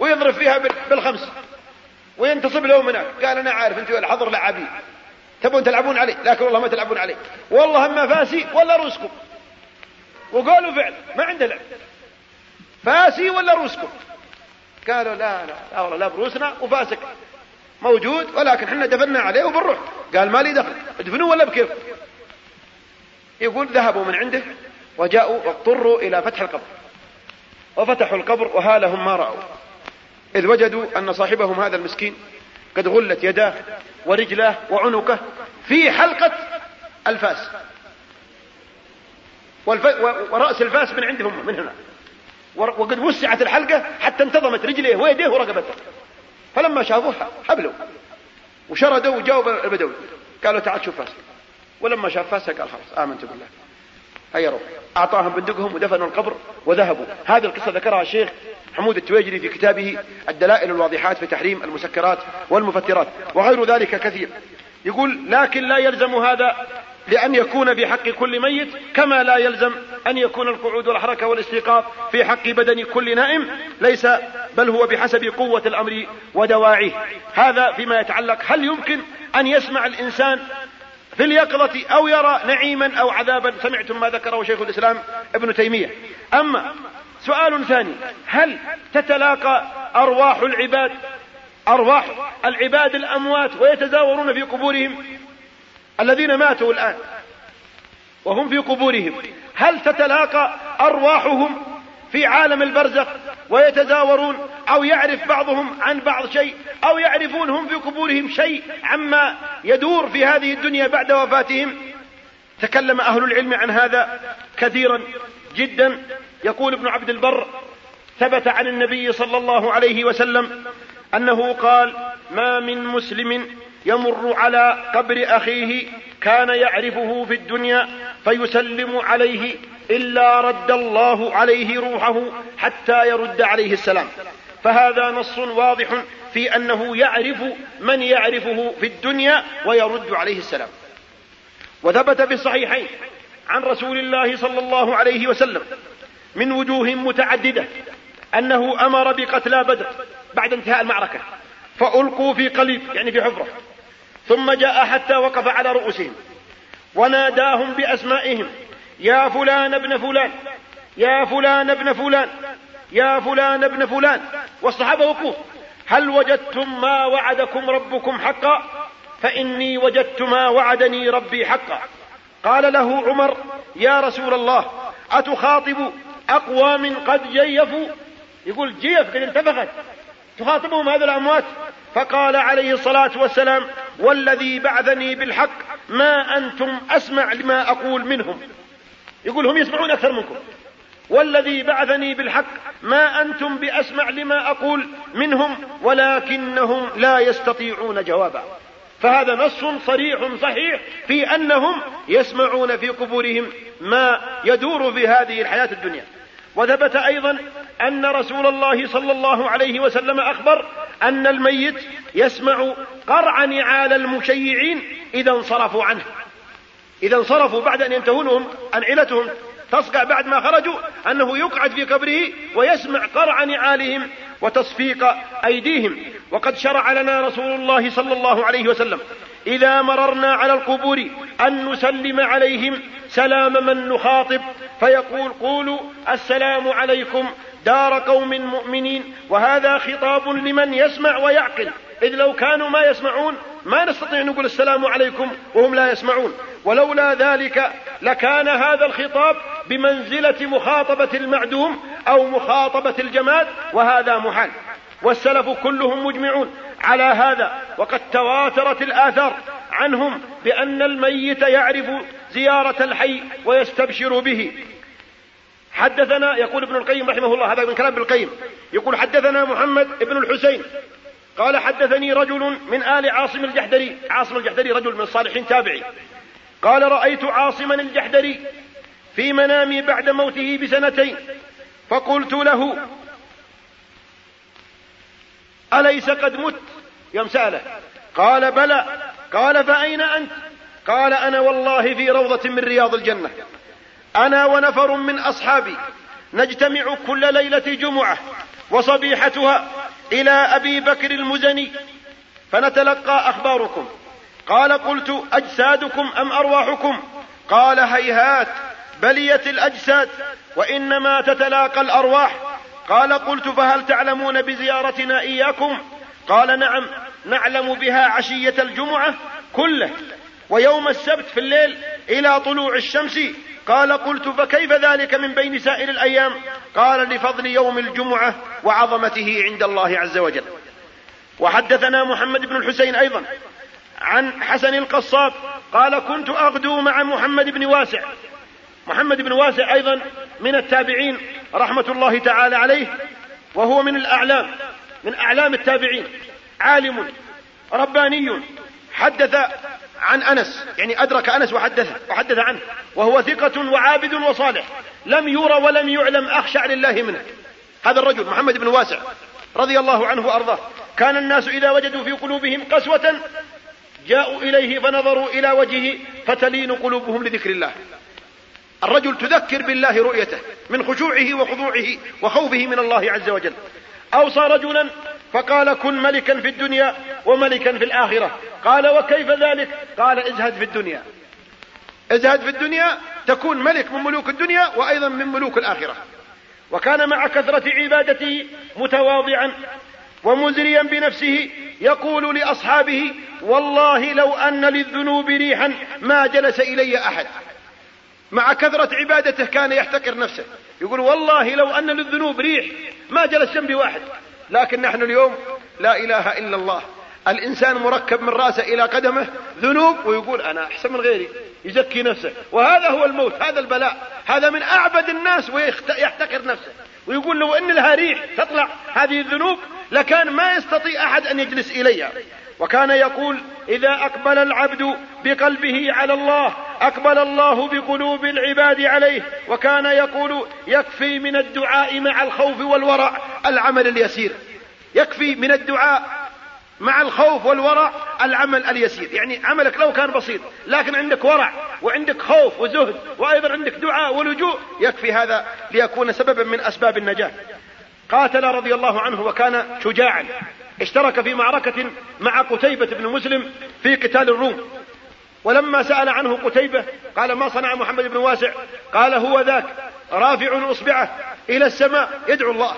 ويضرب فيها بالخمس. وينتصب لهم هناك؟ قال أنا عارف أنتم الحضر لعابين تبون تلعبون عليه لكن والله ما تلعبون عليه والله اما فاسي ولا روسكم وقالوا فعل ما عنده لعب. فاسي ولا روسكم قالوا لا لا لا والله لا بروسنا وفاسك. موجود ولكن إحنا دفنا عليه وبنروح. قال ما لي دخل ادفنوه ولا بكيف يقول ذهبوا من عنده وجاءوا واضطروا إلى فتح القبر. وفتحوا القبر وهالهم ما رأوا. إذ وجدوا أن صاحبهم هذا المسكين قد غلت يداه ورجلاه وعنقه في حلقة الفاس. والف... ورأس الفاس من عندهم من هنا. وقد وسعت الحلقة حتى انتظمت رجليه ويديه ورقبته. فلما شافوه حبلوا. وشردوا وجاوب البدوي. قالوا تعال شوف فاسك. ولما شاف فاسك قال خلاص آمنت بالله. هيا روح أعطاهم بندقهم ودفنوا القبر وذهبوا. هذه القصة ذكرها الشيخ حمود التويجري في كتابه الدلائل الواضحات في تحريم المسكرات والمفترات وغير ذلك كثير. يقول لكن لا يلزم هذا لأن يكون في حق كل ميت كما لا يلزم أن يكون القعود والحركة والاستيقاظ في حق بدن كل نائم. ليس بل هو بحسب قوة الأمر ودواعيه. هذا فيما يتعلق هل يمكن أن يسمع الإنسان في اليقظة أو يرى نعيما أو عذابا. سمعتم ما ذكره شيخ الإسلام ابن تيمية. أما سؤال ثاني هل تتلاقى أرواح العباد أرواح العباد الأموات ويتزاورون في قبورهم؟ الذين ماتوا الآن وهم في قبورهم. هل تتلاقى أرواحهم في عالم البرزخ ويتزاورون أو يعرف بعضهم عن بعض شيء أو يعرفون هم في قبورهم شيء عما يدور في هذه الدنيا بعد وفاتهم. تكلم أهل العلم عن هذا كثيرا جدا. يقول ابن عبد البر ثبت عن النبي صلى الله عليه وسلم أنه قال ما من مسلم يمر على قبر أخيه كان يعرفه في الدنيا فيسلم عليه إلا رد الله عليه روحه حتى يرد عليه السلام. فهذا نص واضح في أنه يعرف من يعرفه في الدنيا ويرد عليه السلام. وثبت في الصحيحين عن رسول الله صلى الله عليه وسلم من وجوه متعددة أنه أمر بقتلى بدر بعد انتهاء المعركة. فألقوا في قليب يعني في حفرة. ثم جاء حتى وقف على رؤوسهم. وناداهم بأسمائهم. يا فلان ابن فلان يا فلان ابن فلان يا فلان ابن فلان. والصحابة وقوف. هل وجدتم ما وعدكم ربكم حقا؟ فإني وجدت ما وعدني ربي حقا. قال له عمر يا رسول الله أتخاطب أقوام قد جيفوا؟ يقول جيف قد انتفخت. تخاطبهم هذا الأموات؟ فقال عليه الصلاة والسلام والذي بعثني بالحق ما أنتم أسمع لما أقول منهم. يقول هم يسمعون أكثر منكم. والذي بعثني بالحق ما أنتم بأسمع لما أقول منهم ولكنهم لا يستطيعون جوابا. فهذا نص صريح صحيح في أنهم يسمعون في قبورهم ما يدور في هذه الحياة الدنيا. وثبت أيضا أن رسول الله صلى الله عليه وسلم أخبر أن الميت يسمع قرع نعال المشيعين إذا انصرفوا عنه. إذا انصرفوا بعد أن ينتهونهم أنعلتهم تصقع بعد ما خرجوا أنه يقعد في قبره ويسمع قرع نعالهم وتصفيق أيديهم. وقد شرع لنا رسول الله صلى الله عليه وسلم إذا مررنا على القبور أن نسلم عليهم سلام من نخاطب فيقول قولوا السلام عليكم دار قوم مؤمنين وهذا خطاب لمن يسمع ويعقل. إذ لو كانوا ما يسمعون ما نستطيع نقول السلام عليكم وهم لا يسمعون. ولولا ذلك لكان هذا الخطاب بمنزلة مخاطبة المعدوم أو مخاطبة الجماد وهذا محال. والسلف كلهم مجمعون على هذا وقد تواترت الآثار عنهم بأن الميت يعرف زيارة الحي ويستبشر به. حدثنا يقول ابن القيم رحمه الله هذا من كلام ابن القيم. يقول حدثنا محمد ابن الحسين قال حدثني رجل من آل عاصم الجحدري. عاصم الجحدري رجل من الصالحين تابعي. قال رأيت عاصما الجحدري في منامي بعد موته بسنتين. فقلت له أليس قد مت؟ يوم سأله. قال بلى. قال فأين أنت؟ قال أنا والله في روضة من رياض الجنة. أنا ونفر من أصحابي نجتمع كل ليلة جمعة وصبيحتها إلى أبي بكر المزني فنتلقى أخباركم. قال قلت أجسادكم أم أرواحكم؟ قال هيهات بليت الأجساد وإنما تتلاقى الأرواح. قال قلت فهل تعلمون بزيارتنا إياكم؟ قال نعم نعلم بها عشية الجمعة كله. ويوم السبت في الليل إلى طلوع الشمس قال قلت فكيف ذلك من بين سائر الأيام؟ قال لفضل يوم الجمعة وعظمته عند الله عز وجل. وحدثنا محمد بن الحسين أيضا عن حسن القصاب قال كنت أغدو مع محمد بن واسع. محمد بن واسع أيضا من التابعين رحمة الله تعالى عليه وهو من الأعلام من أعلام التابعين عالم رباني حدث عن أنس يعني أدرك أنس وحدث وحدث عنه وهو ثقة وعابد وصالح لم يرى ولم يعلم أخشع لله منه. هذا الرجل محمد بن واسع رضي الله عنه وأرضاه كان الناس إذا وجدوا في قلوبهم قسوة جاءوا إليه فنظروا إلى وجهه فتلين قلوبهم لذكر الله. الرجل تذكر بالله رؤيته من خشوعه وخضوعه وخوفه من الله عز وجل. أوصى رجلا فقال كن ملكا في الدنيا وملكا في الآخرة. قال وكيف ذلك؟ قال ازهد في الدنيا. ازهد في الدنيا تكون ملك من ملوك الدنيا وأيضا من ملوك الآخرة. وكان مع كثرة عبادته متواضعا ومزريا بنفسه يقول لأصحابه والله لو أن للذنوب ريحا ما جلس إلي أحد. مع كثرة عبادته كان يحتقر نفسه. يقول والله لو أن للذنوب ريح ما جلس جنبي واحد. لكن نحن اليوم لا إله إلا الله. الإنسان مركب من رأسه إلى قدمه ذنوب ويقول أنا أحسن من غيري. يزكي نفسه. وهذا هو الموت هذا البلاء. هذا من أعبد الناس ويحتقر نفسه. ويقول لو أن لها ريح تطلع هذه الذنوب لكان ما يستطيع أحد أن يجلس إليها. وكان يقول إذا أقبل العبد بقلبه على الله أقبل الله بقلوب العباد عليه وكان يقول يكفي من الدعاء مع الخوف والورع العمل اليسير. يكفي من الدعاء مع الخوف والورع العمل اليسير. يعني عملك لو كان بسيط لكن عندك ورع وعندك خوف وزهد وأيضا عندك دعاء ولجوء يكفي هذا ليكون سببا من أسباب النجاة. قاتل رضي الله عنه وكان شجاعا. اشترك في معركة مع قتيبة بن مسلم في قتال الروم. ولما سأل عنه قتيبة قال ما صنع محمد بن واسع؟ قال هو ذاك رافع إصبعه إلى السماء يدعو الله.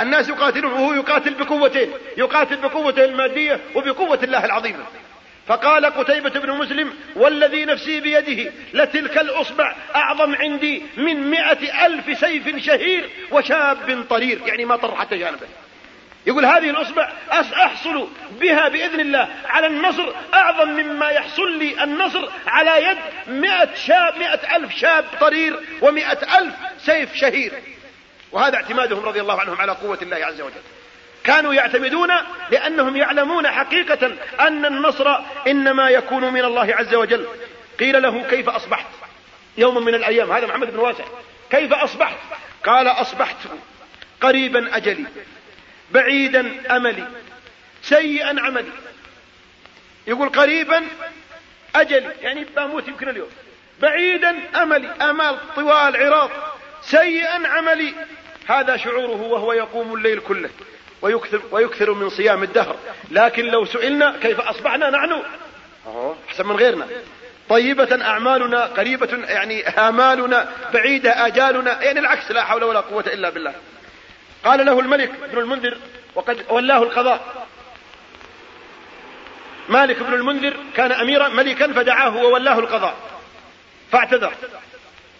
الناس يقاتلون وهو يقاتل بقوتين يقاتل بقوته المادية وبقوة الله العظيمة فقال قتيبة بن مسلم والذي نفسي بيده لتلك الأصبع أعظم عندي من مئة ألف سيف شهير وشاب طرير. يعني ما طر حتى جانبه يقول هذه الأصبع أحصل بها بإذن الله على النصر أعظم مما يحصل لي النصر على يد مئة شاب مئة ألف شاب طرير ومئة ألف سيف شهير. وهذا اعتمادهم رضي الله عنهم على قوة الله عز وجل. كانوا يعتمدون لأنهم يعلمون حقيقة أن النصر إنما يكون من الله عز وجل. قيل له كيف أصبحت؟ يوم من الأيام. هذا محمد بن واسع. كيف أصبحت؟ قال أصبحت قريبا أجلي. بعيدا أملي سيئا عملي. يقول قريبا أجلي يعني بموت يمكن اليوم. بعيدا أملي آمال طوال عراض سيئا عملي. هذا شعوره وهو يقوم الليل كله ويكثر, ويكثر من صيام الدهر. لكن لو سئلنا كيف أصبحنا نحن؟ أحسن من غيرنا. طيبة أعمالنا قريبة يعني آمالنا بعيدة آجالنا يعني العكس لا حول ولا قوة إلا بالله. قال له الملك ابن المنذر وقد ولاه القضاء. مالك بن المنذر كان أميرا ملكا فدعاه وولاه القضاء. فاعتذر.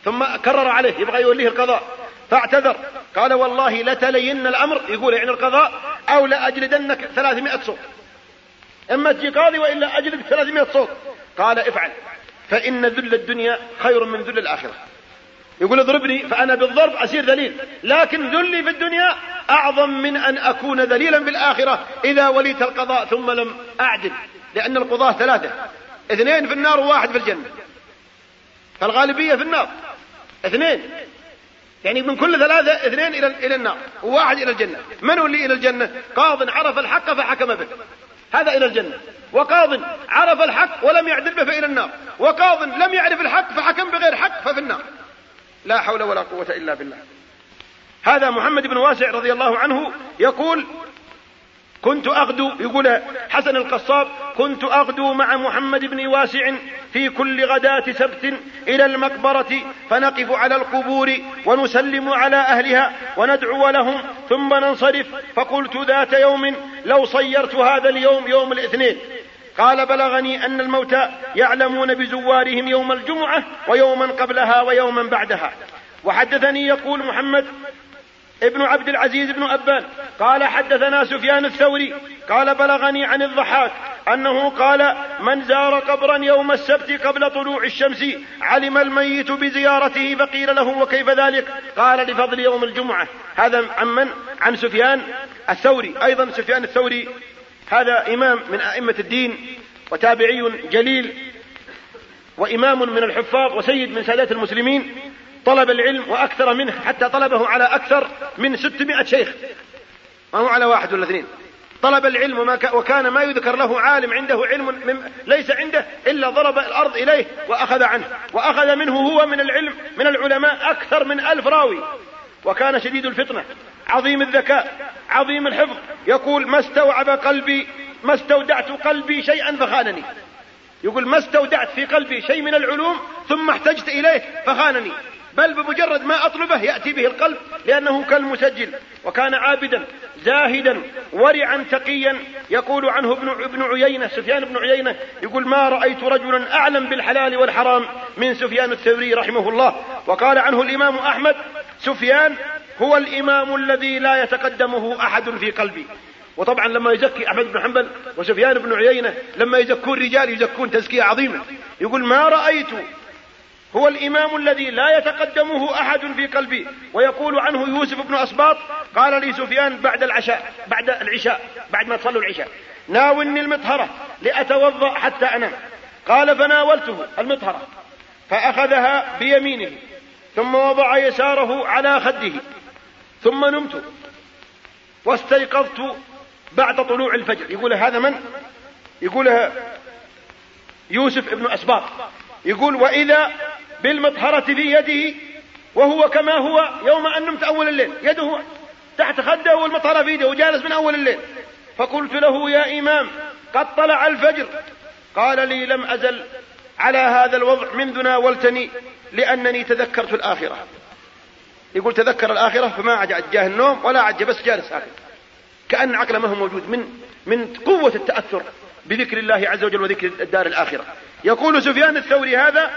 ثم كرر عليه يبغى يوليه القضاء. فاعتذر. قال والله لتلين الأمر. يقول يعني القضاء أو لأجلدنك ثلاثمائة صوت. إما تجي قاضي وإلا أجلد ثلاثمائة صوت. قال افعل. فإن ذل الدنيا خير من ذل الآخرة. يقول اضربني فأنا بالضرب أصير ذليل. لكن ذلي في الدنيا أعظم من أن أكون ذليلا بالآخرة إذا وليت القضاء ثم لم أعدل. لأن القضاة ثلاثة. اثنين في النار وواحد في الجنة. فالغالبية في النار. اثنين. يعني من كل ثلاثة اثنين إلى إلى النار. وواحد إلى الجنة. من هو اللي إلى الجنة؟ قاض عرف الحق فحكم به. هذا إلى الجنة. وقاض عرف الحق ولم يعدل به فإلى النار. وقاض لم يعرف الحق فحكم بغير حق ففي النار. لا حول ولا قوة إلا بالله. هذا محمد بن واسع رضي الله عنه يقول كنت أغدو يقول حسن القصاب كنت أغدو مع محمد بن واسع في كل غداة سبت إلى المقبرة فنقف على القبور ونسلم على أهلها وندعو لهم ثم ننصرف. فقلت ذات يوم لو صيرت هذا اليوم يوم الاثنين. قال بلغني أن الموتى يعلمون بزوارهم يوم الجمعة ويوما قبلها ويوما بعدها. وحدثني يقول محمد ابن عبد العزيز بن أبان قال حدثنا سفيان الثوري قال بلغني عن الضحاك أنه قال من زار قبرا يوم السبت قبل طلوع الشمس علم الميت بزيارته فقيل له وكيف ذلك؟ قال لفضل يوم الجمعة. هذا عن من؟ عن سفيان الثوري أيضا سفيان الثوري هذا إمام من أئمة الدين وتابعي جليل وإمام من الحفاظ وسيد من سادات المسلمين طلب العلم وأكثر منه حتى طلبه على أكثر من ستمائة شيخ. ما هو على واحد ولا اثنين؟ طلب العلم وما وكان ما يذكر له عالم عنده علم ليس عنده إلا ضرب الأرض إليه وأخذ عنه. وأخذ منه هو من العلم من العلماء أكثر من ألف راوي. وكان شديد الفطنة. عظيم الذكاء عظيم الحفظ. يقول ما استوعب قلبي ما استودعت قلبي شيئا فخانني. يقول ما استودعت في قلبي شيء من العلوم ثم احتجت إليه فخانني. بل بمجرد ما أطلبه يأتي به القلب لأنه كالمسجل. وكان عابدا زاهدا ورعا تقيا. يقول عنه ابن ابن عيينة سفيان بن عيينة. يقول ما رأيت رجلا أعلم بالحلال والحرام من سفيان الثوري رحمه الله. وقال عنه الإمام أحمد سفيان هو الإمام الذي لا يتقدمه أحد في قلبي. وطبعا لما يزكي أحمد بن حنبل وسفيان بن عيينة لما يزكون رجال يزكون تزكية عظيمة. يقول ما رأيت؟ هو الإمام الذي لا يتقدمه أحد في قلبي. ويقول عنه يوسف بن أسباط قال لي سفيان بعد العشاء بعد العشاء بعد ما تصلوا العشاء ناولني المطهرة لأتوضأ حتى أنام. قال فناولته المطهرة فأخذها بيمينه. ثم وضع يساره على خده. ثم نمت. واستيقظت بعد طلوع الفجر. يقول هذا من؟ يقول يوسف ابن أسباط. يقول وإذا بالمطهرة في يده وهو كما هو يوم أن نمت أول الليل. يده تحت خده والمطهرة في يده وجالس من أول الليل. فقلت له يا إمام قد طلع الفجر. قال لي لم أزل على هذا الوضع منذ ناولتني لأنني تذكرت الآخرة. يقول تذكر الآخرة فما عاد جاه النوم ولا عاد بس جالس هكذا كأن عقله ما هو موجود من من قوة التأثر بذكر الله عز وجل وذكر الدار الآخرة. يقول سفيان الثوري هذا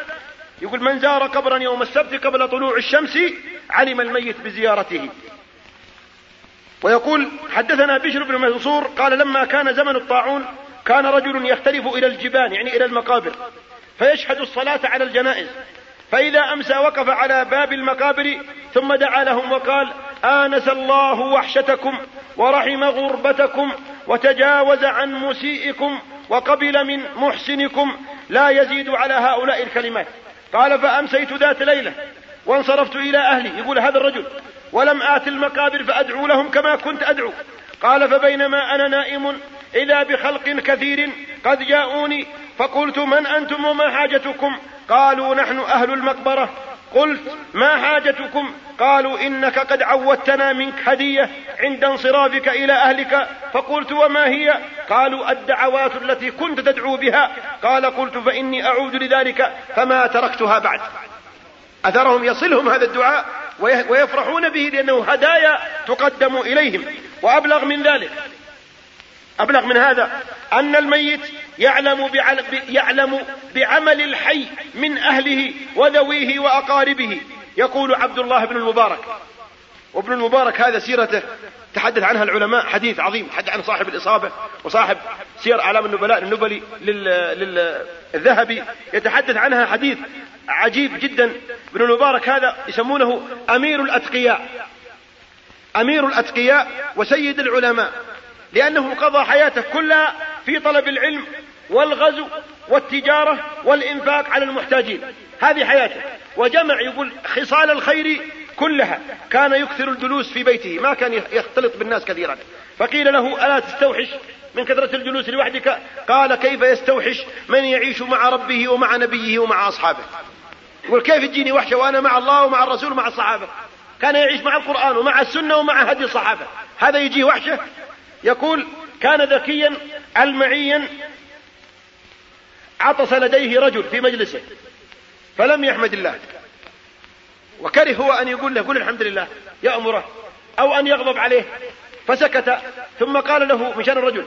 يقول من زار قبرا يوم السبت قبل طلوع الشمس علم الميت بزيارته. ويقول حدثنا بشر بن منصور قال لما كان زمن الطاعون كان رجل يختلف إلى الجبال يعني إلى المقابر فيشهد الصلاة على الجنائز. فإذا أمسى وقف على باب المقابر ثم دعا لهم وقال آنس الله وحشتكم ورحم غربتكم وتجاوز عن مسيئكم وقبل من محسنكم لا يزيد على هؤلاء الكلمات. قال فأمسيت ذات ليلة وانصرفت إلى أهلي. يقول هذا الرجل ولم آت المقابر فأدعو لهم كما كنت أدعو. قال فبينما أنا نائم إذا بخلق كثير قد جاءوني فقلت من أنتم وما حاجتكم؟ قالوا نحن أهل المقبرة. قلت ما حاجتكم؟ قالوا إنك قد عودتنا منك هدية عند انصرافك إلى أهلك. فقلت وما هي؟ قالوا الدعوات التي كنت تدعو بها. قال قلت فإني أعود لذلك فما تركتها بعد. أثرهم يصلهم هذا الدعاء ويفرحون به لأنه هدايا تقدم إليهم. وأبلغ من ذلك أبلغ من هذا أن الميت يعلم يعلم بعمل الحي من أهله وذويه وأقاربه. يقول عبد الله بن المبارك. وابن المبارك هذا سيرته تحدث عنها العلماء حديث عظيم تحدث عن صاحب الإصابة وصاحب سير أعلام النبلاء النبلي للذهبي. يتحدث عنها حديث عجيب جدا. ابن المبارك هذا يسمونه أمير الأتقياء. أمير الأتقياء وسيد العلماء. لأنه قضى حياته كلها في طلب العلم والغزو والتجارة والإنفاق على المحتاجين. هذه حياته. وجمع يقول خصال الخير كلها. كان يكثر الجلوس في بيته. ما كان يختلط بالناس كثيرا. فقيل له ألا تستوحش من كثرة الجلوس لوحدك؟ قال كيف يستوحش من يعيش مع ربه ومع نبيه ومع أصحابه؟ يقول كيف تجيني وحشة وأنا مع الله ومع الرسول ومع الصحابة؟ كان يعيش مع القرآن ومع السنة ومع هدي الصحابة. هذا يجيه وحشة يقول كان ذكيا المعيا عطس لديه رجل في مجلسه فلم يحمد الله. وكره هو أن يقول له قل الحمد لله يأمره أو أن يغضب عليه فسكت. ثم قال له مشان الرجل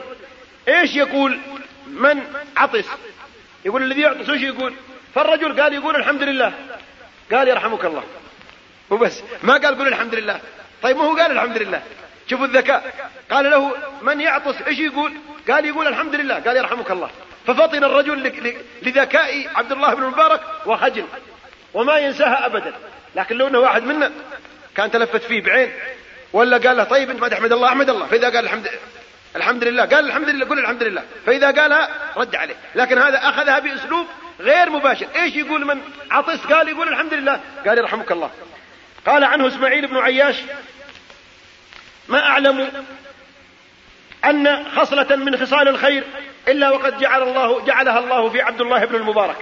إيش يقول؟ من عطس. يقول الذي يعطس وش يقول؟ فالرجل قال يقول الحمد لله. قال يرحمك الله. وبس ما قال قول الحمد لله. طيب ما هو قال الحمد لله؟ شوفوا الذكاء. قال له من يعطس؟ إيش يقول؟ قال يقول الحمد لله. قال يرحمك الله. ففطن الرجل لذكاء عبد الله بن المبارك وخجل. وما ينساها ابدا. لكن لو إنه واحد منا كان تلفت فيه بعين ولا قال له طيب أنت ما تحمد الله أحمد الله. فإذا قال الحمد الحمد لله قال الحمد لله قل الحمد لله. فإذا قالها رد عليه. لكن هذا أخذها بأسلوب غير مباشر. إيش يقول من عطس؟ قال يقول الحمد لله. قال يرحمك الله. قال عنه إسماعيل بن عياش ما أعلم أن خصلة من خصال الخير إلا وقد جعل الله جعلها الله في عبد الله بن المبارك.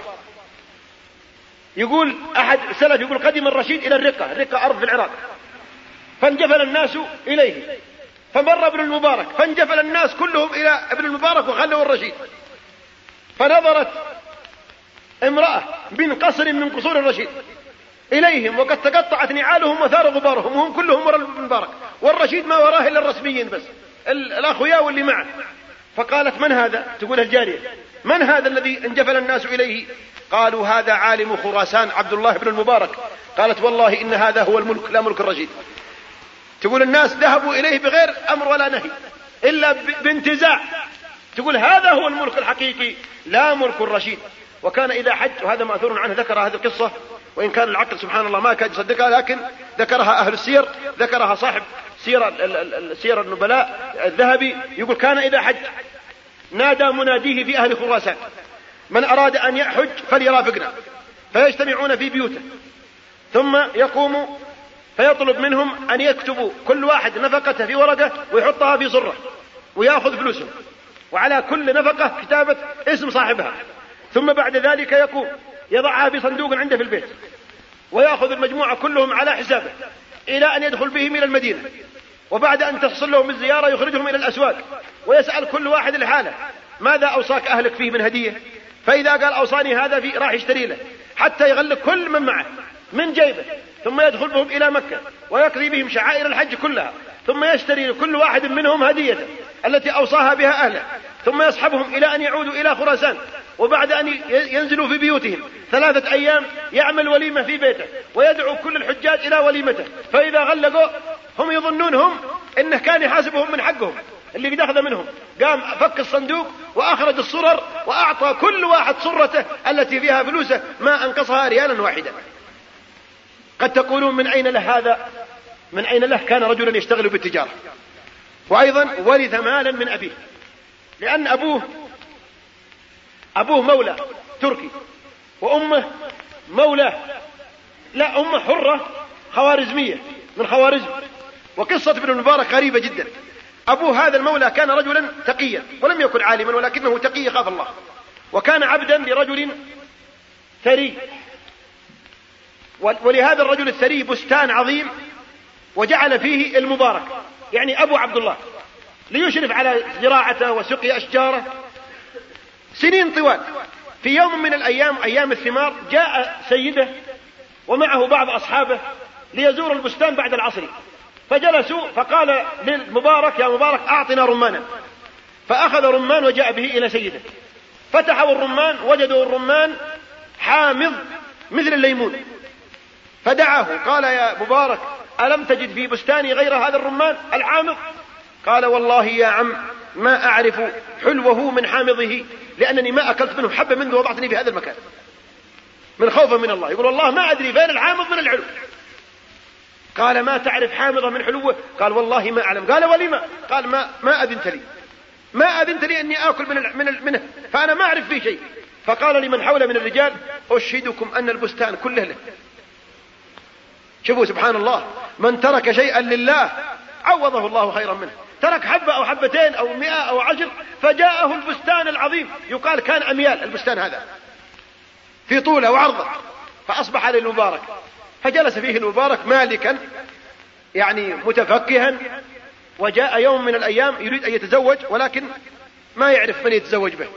يقول أحد سلف يقول قدم الرشيد إلى الرقة الرقة أرض في العراق. فانجفل الناس إليه. فمر ابن المبارك فانجفل الناس كلهم إلى ابن المبارك وخلوا الرشيد. فنظرت امرأة من قصر من قصور الرشيد. إليهم وقد تقطعت نعالهم وثار غبارهم وهم كلهم وراء ابن المبارك. والرشيد ما وراه إلا الرسميين بس. الأخويا واللي معه. فقالت من هذا؟ تقول الجارية. من هذا الذي انجفل الناس إليه؟ قالوا هذا عالم خراسان عبد الله بن المبارك. قالت والله إن هذا هو الملك لا ملك الرشيد. تقول الناس ذهبوا إليه بغير أمر ولا نهي إلا بانتزاع. تقول هذا هو الملك الحقيقي لا ملك الرشيد. وكان إذا حج وهذا مأثور عنه ذكر هذه القصة. وإن كان العقل سبحان الله ما كاد يصدقها لكن ذكرها أهل السير ذكرها صاحب سير سير النبلاء الذهبي يقول كان إذا حج نادى مناديه في أهل خراسان من أراد أن يحج فليرافقنا فيجتمعون في بيوته ثم يقوم فيطلب منهم أن يكتبوا كل واحد نفقته في ورقة ويحطها في صرة ويأخذ فلوسهم وعلى كل نفقة كتابة اسم صاحبها ثم بعد ذلك يقوم. يضعها في صندوق عنده في البيت. ويأخذ المجموعة كلهم على حسابه إلى أن يدخل بهم إلى المدينة. وبعد أن تحصل لهم الزيارة يخرجهم إلى الأسواق. ويسأل كل واحد لحاله ماذا أوصاك أهلك فيه من هدية؟ فإذا قال أوصاني هذا في راح يشتري له. حتى يغلق كل من معه. من جيبه. ثم يدخل بهم إلى مكة. ويقضي بهم شعائر الحج كلها. ثم يشتري لكل واحد منهم هديته التي أوصاها بها أهله. ثم يصحبهم إلى أن يعودوا إلى خراسان. وبعد أن ينزلوا في بيوتهم ثلاثة أيام يعمل وليمة في بيته ويدعو كل الحجاج إلى وليمته. فإذا غلقوا هم يظنونهم إنه كان يحاسبهم من حقهم اللي قد منهم. قام فك الصندوق وأخرج الصرر وأعطى كل واحد صرته التي فيها فلوسه ما أنقصها ريالا واحدا. قد تقولون من أين له هذا؟ من أين له؟ كان رجلا يشتغل بالتجارة. وأيضا ورث مالا من أبيه. لأن أبوه أبوه مولى تركي وأمه مولى لا أمه حرة خوارزمية من خوارزم. وقصة ابن المبارك غريبة جدا. أبوه هذا المولى كان رجلا تقيا ولم يكن عالما ولكنه تقي خاف الله. وكان عبدا لرجل ثري. ولهذا الرجل الثري بستان عظيم وجعل فيه المبارك. يعني أبو عبد الله ليشرف على زراعته وسقي أشجاره سنين طوال. في يوم من الأيام أيام الثمار جاء سيده ومعه بعض أصحابه ليزور البستان بعد العصر. فجلسوا فقال للمبارك يا مبارك أعطنا رمانا. فأخذ رمان وجاء به إلى سيده. فتحوا الرمان وجدوا الرمان حامض مثل الليمون. فدعاه قال يا مبارك ألم تجد في بستاني غير هذا الرمان الحامض قال والله يا عم ما أعرف حلوة من حامضه لأنني ما أكلت منه حبة منذ وضعتني في هذا المكان. من خوفا من الله يقول والله ما أدري بين الحامض من العلو. قال ما تعرف حامضة من حلوة؟ قال والله ما أعلم. قال ولما قال ما ما أذنت لي. ما أذنت لي أني آكل من من منه فأنا ما أعرف فيه شيء. فقال لمن حوله من الرجال أشهدكم أن البستان كله له. شوفوا سبحان الله من ترك شيئا لله عوضه الله خيرا منه. ترك حبة أو حبتين أو مئة أو عشر فجاءه البستان العظيم. يقال كان أميال البستان هذا. في طولة وعرضة فأصبح للمبارك فجلس فيه المبارك مالكا يعني متفكها وجاء يوم من الأيام يريد أن يتزوج ولكن ما يعرف من يتزوج به.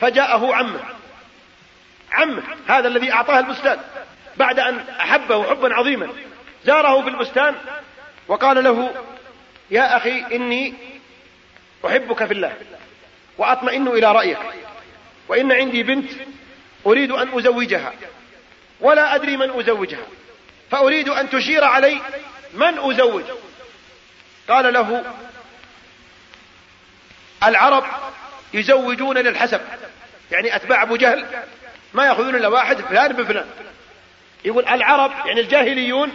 فجاءه عمه. عمه هذا الذي أعطاه البستان. بعد أن أحبه حبا عظيما زاره في البستان وقال له يا أخي إني أحبك في الله وأطمئن إلى رأيك وإن عندي بنت أريد أن أزوجها ولا أدري من أزوجها فأريد أن تشير علي من أزوج قال له العرب يزوجون للحسب يعني أتباع أبو جهل ما يأخذون إلا واحد فلان بفلان يقول العرب يعني الجاهليون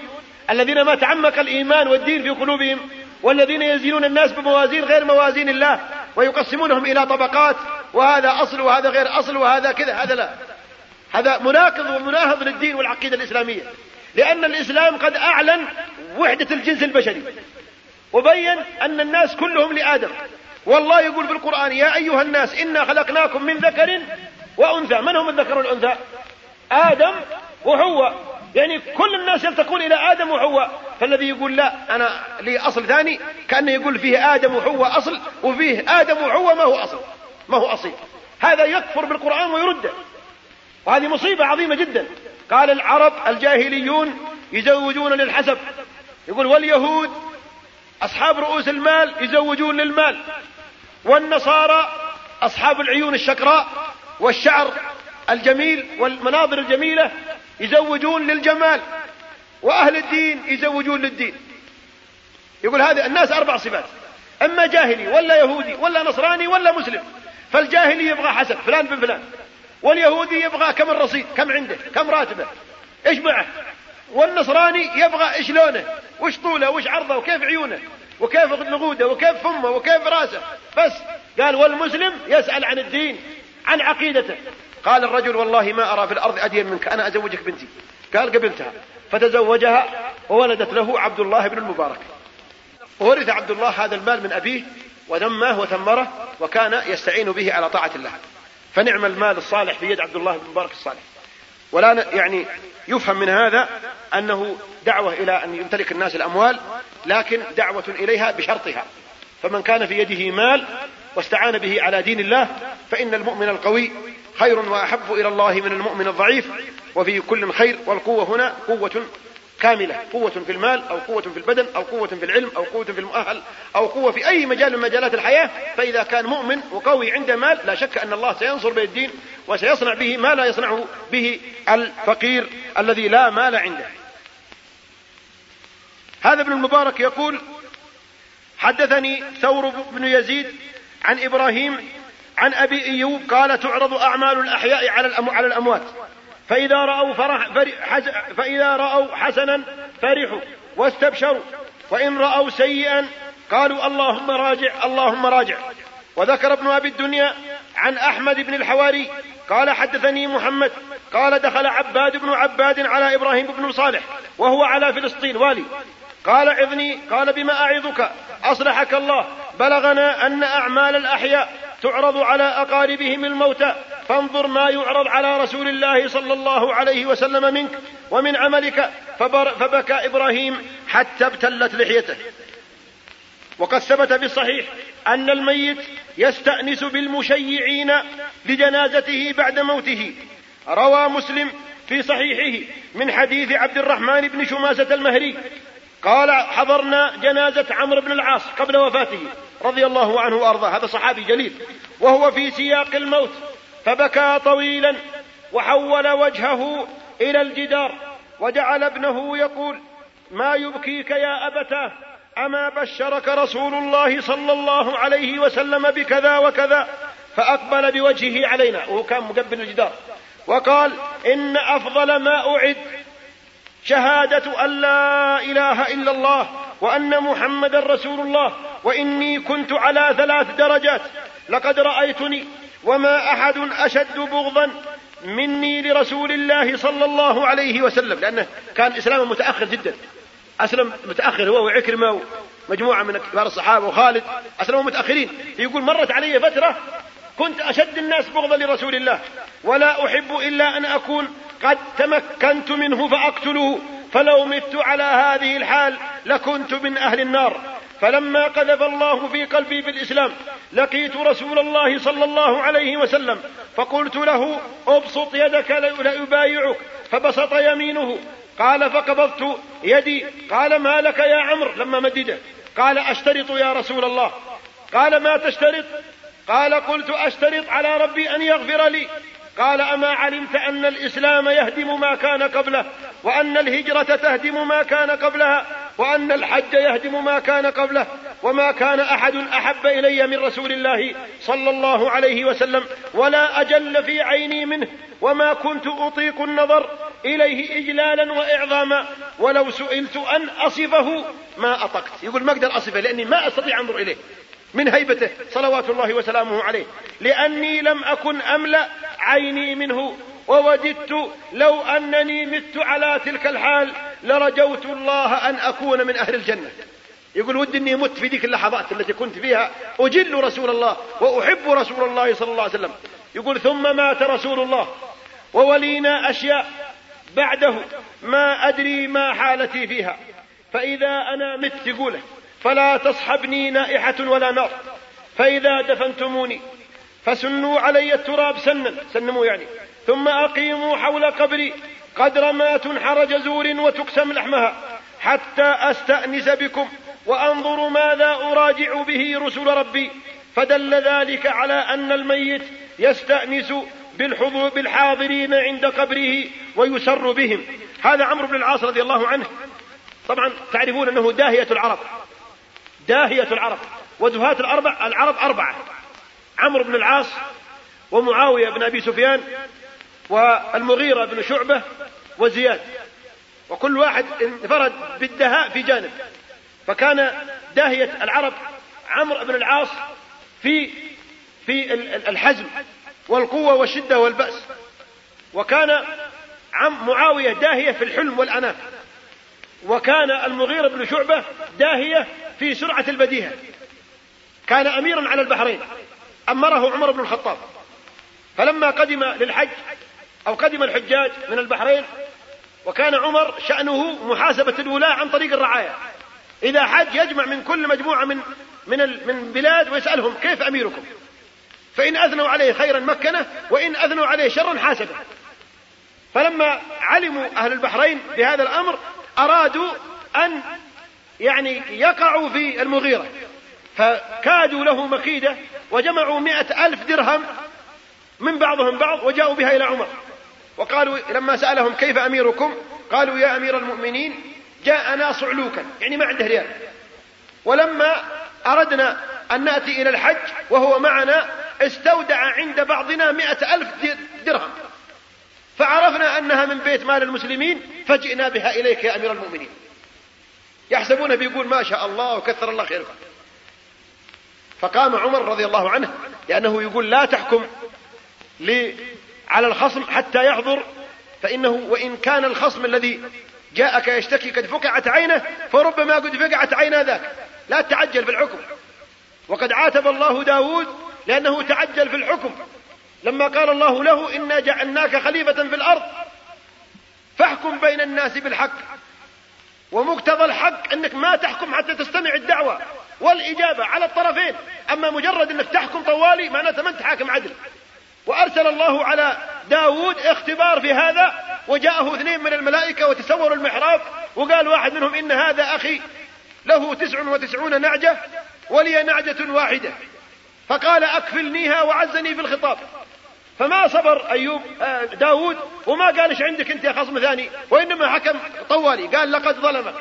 الذين ما تعمق الإيمان والدين في قلوبهم والذين يزينون الناس بموازين غير موازين الله ويقسمونهم إلى طبقات وهذا أصل وهذا غير أصل وهذا كذا هذا لا. هذا مناقض ومناهض للدين والعقيدة الإسلامية لأن الإسلام قد أعلن وحدة الجنس البشري وبين أن الناس كلهم لآدم. والله يقول في القرآن يا أيها الناس إنا خلقناكم من ذكر وأنثى. من هم الذكر والأنثى؟ آدم وحواء. يعني كل الناس يلتقون إلى آدم وحواء؟ فالذي يقول لا أنا لي أصل ثاني كأنه يقول فيه آدم وحواء أصل وفيه آدم وحواء ما هو أصل ما هو أصيل. هذا يكفر بالقرآن ويرده. وهذه مصيبة عظيمة جدا. قال العرب الجاهليون يزوجون للحسب. يقول واليهود أصحاب رؤوس المال يزوجون للمال. والنصارى أصحاب العيون الشقراء والشعر الجميل والمناظر الجميلة يزوجون للجمال وأهل الدين يزوجون للدين. يقول هذه الناس أربع صفات أما جاهلي ولا يهودي ولا نصراني ولا مسلم فالجاهلي يبغى حسب فلان بن فلان واليهودي يبغى كم الرصيد كم عنده كم راتبه إيش معه؟ والنصراني يبغى إيش لونه وش طوله وش عرضه وكيف عيونه وكيف نقوده وكيف فمه وكيف رأسه. بس قال والمسلم يسأل عن الدين عن عقيدته. قال الرجل والله ما أرى في الأرض أدين منك أنا أزوجك بنتي. قال قبلتها. فتزوجها وولدت له عبد الله بن المبارك. وورث عبد الله هذا المال من أبيه ونماه وثمره وكان يستعين به على طاعة الله. فنعم المال الصالح في يد عبد الله بن المبارك الصالح. ولا يعني يفهم من هذا أنه دعوة إلى أن يمتلك الناس الأموال لكن دعوة إليها بشرطها. فمن كان في يده مال واستعان به على دين الله فإن المؤمن القوي خير وأحب إلى الله من المؤمن الضعيف وفي كل خير والقوة هنا قوة كاملة قوة في المال أو قوة في البدن أو قوة في العلم أو قوة في المؤهل أو قوة في أي مجال من مجالات الحياة. فإذا كان مؤمن وقوي عنده مال لا شك أن الله سينصر به الدين وسيصنع به ما لا يصنعه به الفقير الذي لا مال عنده. هذا ابن المبارك يقول حدثني ثور بن يزيد عن إبراهيم عن أبي إيوب قال تعرض أعمال الأحياء على الأموات. فإذا رأوا فرح فإذا رأوا حسنا فرحوا واستبشروا. وإن رأوا سيئا قالوا اللهم راجع اللهم راجع. وذكر ابن أبي الدنيا عن أحمد بن الحواري قال حدثني محمد قال دخل عباد بن عباد على إبراهيم بن صالح وهو على فلسطين. والي قال عظني قال بما أعظك أصلحك الله بلغنا أن أعمال الأحياء تعرض على أقاربهم الموتى فانظر ما يعرض على رسول الله صلى الله عليه وسلم منك ومن عملك. فبكى إبراهيم حتى ابتلت لحيته. وقد ثبت في الصحيح أن الميت يستأنس بالمشيعين لجنازته بعد موته. روى مسلم في صحيحه من حديث عبد الرحمن بن شماسة المهري قال حضرنا جنازة عمرو بن العاص قبل وفاته رضي الله عنه وأرضاه. هذا صحابي جليل. وهو في سياق الموت. فبكى طويلا وحول وجهه إلى الجدار وجعل ابنه يقول ما يبكيك يا أبتاه؟ أما بشرك رسول الله صلى الله عليه وسلم بكذا وكذا. فأقبل بوجهه علينا. وهو كان مقبل الجدار. وقال إن أفضل ما أعد شهادة أن لا إله إلا الله وأن محمدا رسول الله وإني كنت على ثلاث درجات. لقد رأيتني وما أحد أشد بغضا مني لرسول الله صلى الله عليه وسلم لأنه كان إسلامه متأخر جدا. أسلم متأخر هو وعكرمة ومجموعة من كبار الصحابة وخالد أسلموا متأخرين. يقول مرت علي فترة كنت أشد الناس بغضا لرسول الله ولا أحب إلا أن أكون قد تمكنت منه فأقتله. فلو مت على هذه الحال لكنت من أهل النار. فلما قذف الله في قلبي بالإسلام لقيت رسول الله صلى الله عليه وسلم فقلت له أبسط يدك لأبايعك فبسط يمينه. قال فقبضت يدي. قال ما لك يا عمرو؟ لما مدده. قال أشترط يا رسول الله. قال ما تشترط؟ قال قلت أشترط على ربي أن يغفر لي. قال أما علمت أن الإسلام يهدم ما كان قبله وأن الهجرة تهدم ما كان قبلها وأن الحج يهدم ما كان قبله وما كان أحد أحب إلي من رسول الله صلى الله عليه وسلم ولا أجل في عيني منه وما كنت أطيق النظر إليه إجلالا وإعظاما ولو سئلت أن أصفه ما أطقت. يقول ما أقدر أصفه لأني ما أستطيع أنظر إليه. من هيبته صلوات الله وسلامه عليه. لأني لم أكن أملأ عيني منه ووددت لو أنني مت على تلك الحال لرجوت الله أن أكون من أهل الجنة. يقول ودي أني مت في ذيك اللحظات التي كنت فيها أجل رسول الله وأحب رسول الله صلى الله عليه وسلم. يقول ثم مات رسول الله وولينا أشياء بعده ما أدري ما حالتي فيها. فإذا أنا مت يقوله فلا تصحبني نائحة ولا نار. فإذا دفنتموني فسنوا علي التراب سنا. سنموا يعني. ثم أقيموا حول قبري قدر ما تنحر جزور وتقسم لحمها حتى أستأنس بكم وأنظر ماذا أراجع به رسل ربي. فدل ذلك على أن الميت يستأنس بالحضور بالحاضرين عند قبره ويسر بهم. هذا عمرو بن العاص رضي الله عنه. طبعا تعرفون أنه داهية العرب. داهية العرب ودهاة الأربع العرب أربعة. عمرو بن العاص ومعاوية بن أبي سفيان والمغيرة بن شعبة وزياد. وكل واحد انفرد بالدهاء في جانب. فكان داهية العرب عمرو بن العاص في في الحزم والقوة والشدة والبأس. وكان عم معاوية داهية في الحلم والأناة وكان المغيرة بن شعبة داهية في سرعة البديهة. كان أميرا على البحرين. أمره عمر بن الخطاب. فلما قدم للحج أو قدم الحجاج من البحرين وكان عمر شأنه محاسبة الولاة عن طريق الرعاية. إذا حج يجمع من كل مجموعة من من من بلاد ويسألهم كيف أميركم؟ فإن أثنوا عليه خيرا مكنه وإن أثنوا عليه شرا حاسبه. فلما علموا أهل البحرين بهذا الأمر أرادوا أن يعني يقعوا في المغيرة. فكادوا له مكيدة وجمعوا مئة ألف درهم من بعضهم بعض وجاءوا بها إلى عمر. وقالوا لما سألهم كيف أميركم؟ قالوا يا أمير المؤمنين جاءنا صعلوكا يعني ما عنده ريال. ولما أردنا أن نأتي إلى الحج وهو معنا استودع عند بعضنا مئة ألف درهم. فعرفنا أنها من بيت مال المسلمين فجئنا بها إليك يا أمير المؤمنين. يحسبون بيقول ما شاء الله وكثر الله خيركم. فقام عمر رضي الله عنه لأنه يقول لا تحكم لي على الخصم حتى يحضر فإنه وإن كان الخصم الذي جاءك يشتكي قد فقعت عينه فربما قد فقعت عينا ذاك. لا تعجل في الحكم. وقد عاتب الله داود لأنه تعجل في الحكم. لما قال الله له إنا جعلناك خليفة في الأرض فاحكم بين الناس بالحق. ومقتضى الحق أنك ما تحكم حتى تستمع الدعوة والإجابة على الطرفين. أما مجرد أنك تحكم طوالي معناته ما أنت حاكم عدل. وأرسل الله على داود اختبار في هذا وجاءه اثنين من الملائكة وتسوروا المحراب وقال واحد منهم إن هذا أخي له تسع وتسعون نعجة ولي نعجة واحدة. فقال أكفلنيها وعزني في الخطاب. فما صبر أيوب آه، داود وما قال إيش عندك أنت يا خصم ثاني؟ وإنما حكم طوالي قال لقد ظلمك.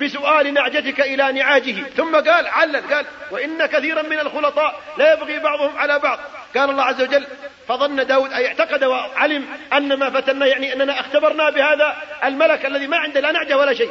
بسؤال نعجتك إلى نعاجه ثم قال علل قال وإن كثيرا من الخلطاء لا يبغي بعضهم على بعض. قال الله عز وجل فظن داود أي اعتقد وعلم أن ما فتنا يعني أننا اختبرنا بهذا الملك الذي ما عنده لا نعجة ولا شيء.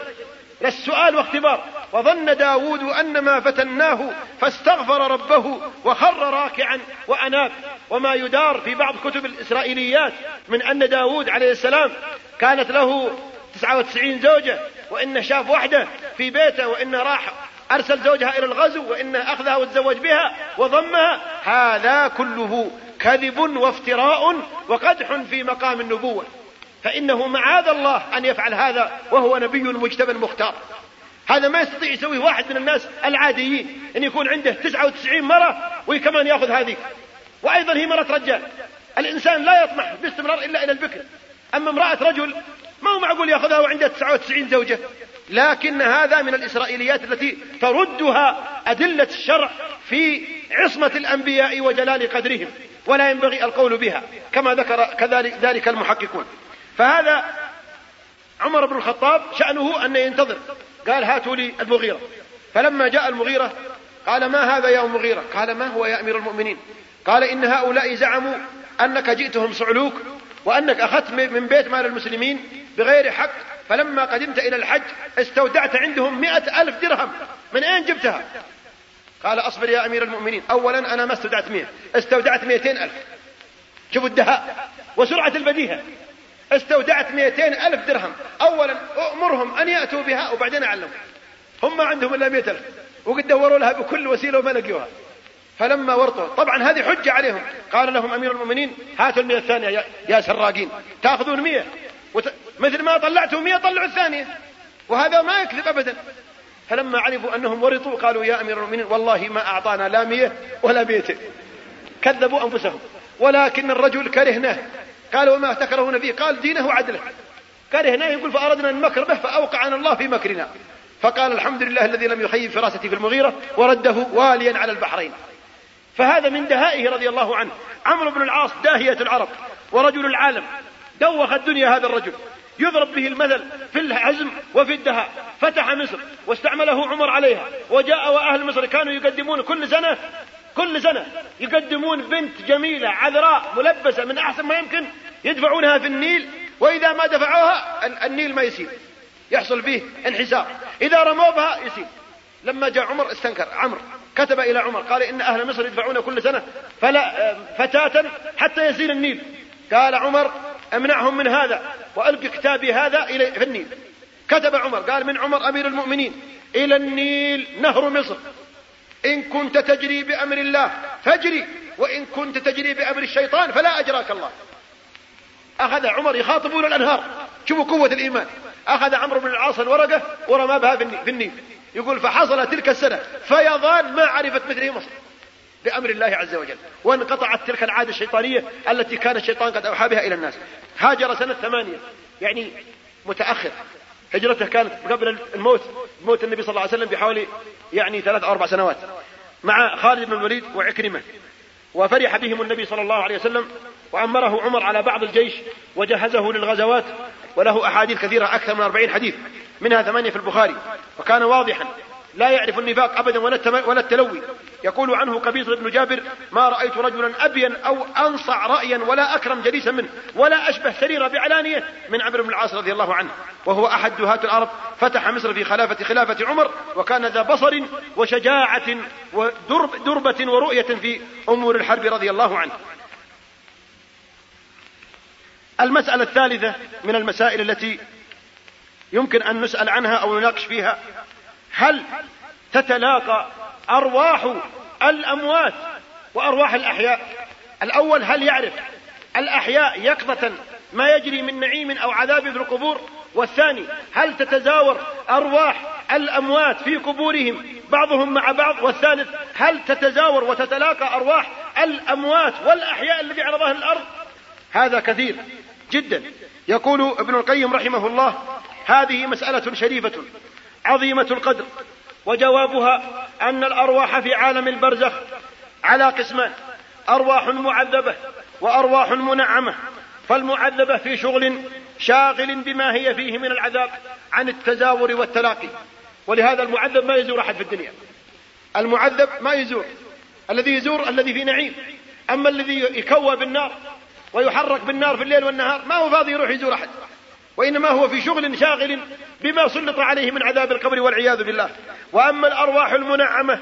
السؤال واختبار. وظن داود أن ما فتناه فاستغفر ربه وخر راكعا وأناب. وما يدار في بعض كتب الإسرائيليات من أن داود عليه السلام كانت له تسعة وتسعين زوجة وإن شاف وحده في بيته وإن راح أرسل زوجها إلى الغزو وإن أخذها وتزوج بها وضمها. هذا كله كذب وافتراء وقدح في مقام النبوة. فإنه معاذ الله أن يفعل هذا وهو نبي المجتبى المختار. هذا ما يستطيع يسويه واحد من الناس العاديين أن يكون عنده 99 مرة وكمان يأخذ هذه. وأيضا هي مرة رجال. الإنسان لا يطمح باستمرار إلا إلى البكر. أما امرأة رجل ما هو معقول يأخذها وعنده 99 زوجة؟ لكن هذا من الإسرائيليات التي تردها أدلة الشرع في عصمة الأنبياء وجلال قدرهم ولا ينبغي القول بها كما ذكر كذلك ذلك المحققون. فهذا عمر بن الخطاب شأنه أن ينتظر. قال هاتوا لي المغيرة. فلما جاء المغيرة قال ما هذا يا مغيرة؟ قال ما هو يا أمير المؤمنين؟ قال إن هؤلاء زعموا أنك جئتهم صعلوك وأنك أخذت من بيت مال المسلمين بغير حق. فلما قدمت إلى الحج استودعت عندهم مئة ألف درهم. من أين جبتها؟ قال أصبر يا أمير المؤمنين. أولا أنا ما استودعت مئة. استودعت مئتين ألف. شوفوا الدهاء وسرعة البديهة. استودعت مئتين ألف درهم. أولا أمرهم أن يأتوا بها وبعدين أعلمهم. هم ما عندهم إلا مئة ألف. وقد دوروا لها بكل وسيلة وما لقيوها. فلما ورطوا طبعا هذه حجة عليهم. قال لهم أمير المؤمنين هاتوا المئة الثانية يا, سراقين. تأخذون مئة. وت... مثل ما طلعتوا مئة طلعوا الثانية. وهذا ما يكذب أبدا. فلما علموا أنهم ورطوا قالوا يا أمير المؤمنين والله ما أعطانا لا مئة ولا مئتين. كذبوا أنفسهم. ولكن الرجل كرهناه. قال وما تكرهون فيه قال دينه وعدله. كرهناه يقول فأردنا أن نمكر به فأوقعنا الله في مكرنا. فقال الحمد لله الذي لم يخيب فراستي في المغيرة ورده واليا على البحرين. فهذا من دهائه رضي الله عنه. عمرو بن العاص داهية العرب ورجل العالم. دوخ الدنيا هذا الرجل. يضرب به المثل في الحزم وفي الدهاء. فتح مصر واستعمله عمر عليها. وجاء وأهل مصر كانوا يقدمون كل سنة كل سنة يقدمون بنت جميلة عذراء ملبسة من أحسن ما يمكن يدفعونها في النيل وإذا ما دفعوها النيل ما يسيل يحصل فيه انحسار. إذا رموا بها يسيل لما جاء عمر استنكر. عمرو كتب إلى عمر قال إن أهل مصر يدفعون كل سنة. فلا فتاة حتى يسيل النيل. قال عمر امنعهم من هذا وألقي كتابي هذا إلى في النيل. كتب عمر قال من عمر أمير المؤمنين إلى النيل نهر مصر. إن كنت تجري بأمر الله فاجري وإن كنت تجري بأمر الشيطان فلا أجراك الله. أخذ عمر يخاطبون الأنهار. شوفوا قوة الإيمان. أخذ عمرو بن العاص الورقة ورمى بها في النيل يقول فحصل تلك السنة فيضان ما عرفت مثله مصر بأمر الله عز وجل. وانقطعت تلك العادة الشيطانية التي كان الشيطان قد أوحى بها إلى الناس. هاجر سنة ثمانية يعني متأخر. هجرته كانت قبل الموت موت النبي صلى الله عليه وسلم بحوالي يعني ثلاث أو أربع سنوات مع خالد بن الوليد وعكرمة وفرح بهم النبي صلى الله عليه وسلم وأمره عمر على بعض الجيش وجهزه للغزوات وله أحاديث كثيرة أكثر من أربعين حديث منها ثمانية في البخاري وكان واضحا لا يعرف النفاق أبدا ولا ولا التلوي. يقول عنه قبيصة بن جابر ما رأيت رجلا أبين أو أنصع رأيا ولا أكرم جليسا منه ولا أشبه سريرة بعلانية. من عمرو بن العاص رضي الله عنه. وهو أحد دهاة الأرض فتح مصر في خلافة خلافة عمر وكان ذا بصر وشجاعة ودربة ورؤية في أمور الحرب رضي الله عنه. المسألة الثالثة من المسائل التي يمكن أن نسأل عنها أو نناقش فيها هل تتلاقى أرواح الأموات وأرواح الأحياء؟ الأول هل يعرف الأحياء يقظة ما يجري من نعيم أو عذاب في القبور؟ والثاني هل تتزاور أرواح الأموات في قبورهم بعضهم مع بعض؟ والثالث هل تتزاور وتتلاقى أرواح الأموات والأحياء الذي على ظهر الأرض؟ هذا كثير جدا. يقول ابن القيم رحمه الله هذه مسألة شريفة. عظيمة القدر وجوابها أن الأرواح في عالم البرزخ على قسمان أرواح معذبة وأرواح منعمة فالمعذبة في شغل شاغل بما هي فيه من العذاب عن التزاور والتلاقي. ولهذا المعذب ما يزور أحد في الدنيا. المعذب ما يزور الذي يزور الذي في نعيم. أما الذي يكوى بالنار ويحرك بالنار في الليل والنهار ما هو فاضي يروح يزور أحد. وإنما هو في شغل شاغل بما سلط عليه من عذاب القبر والعياذ بالله. وأما الأرواح المنعمة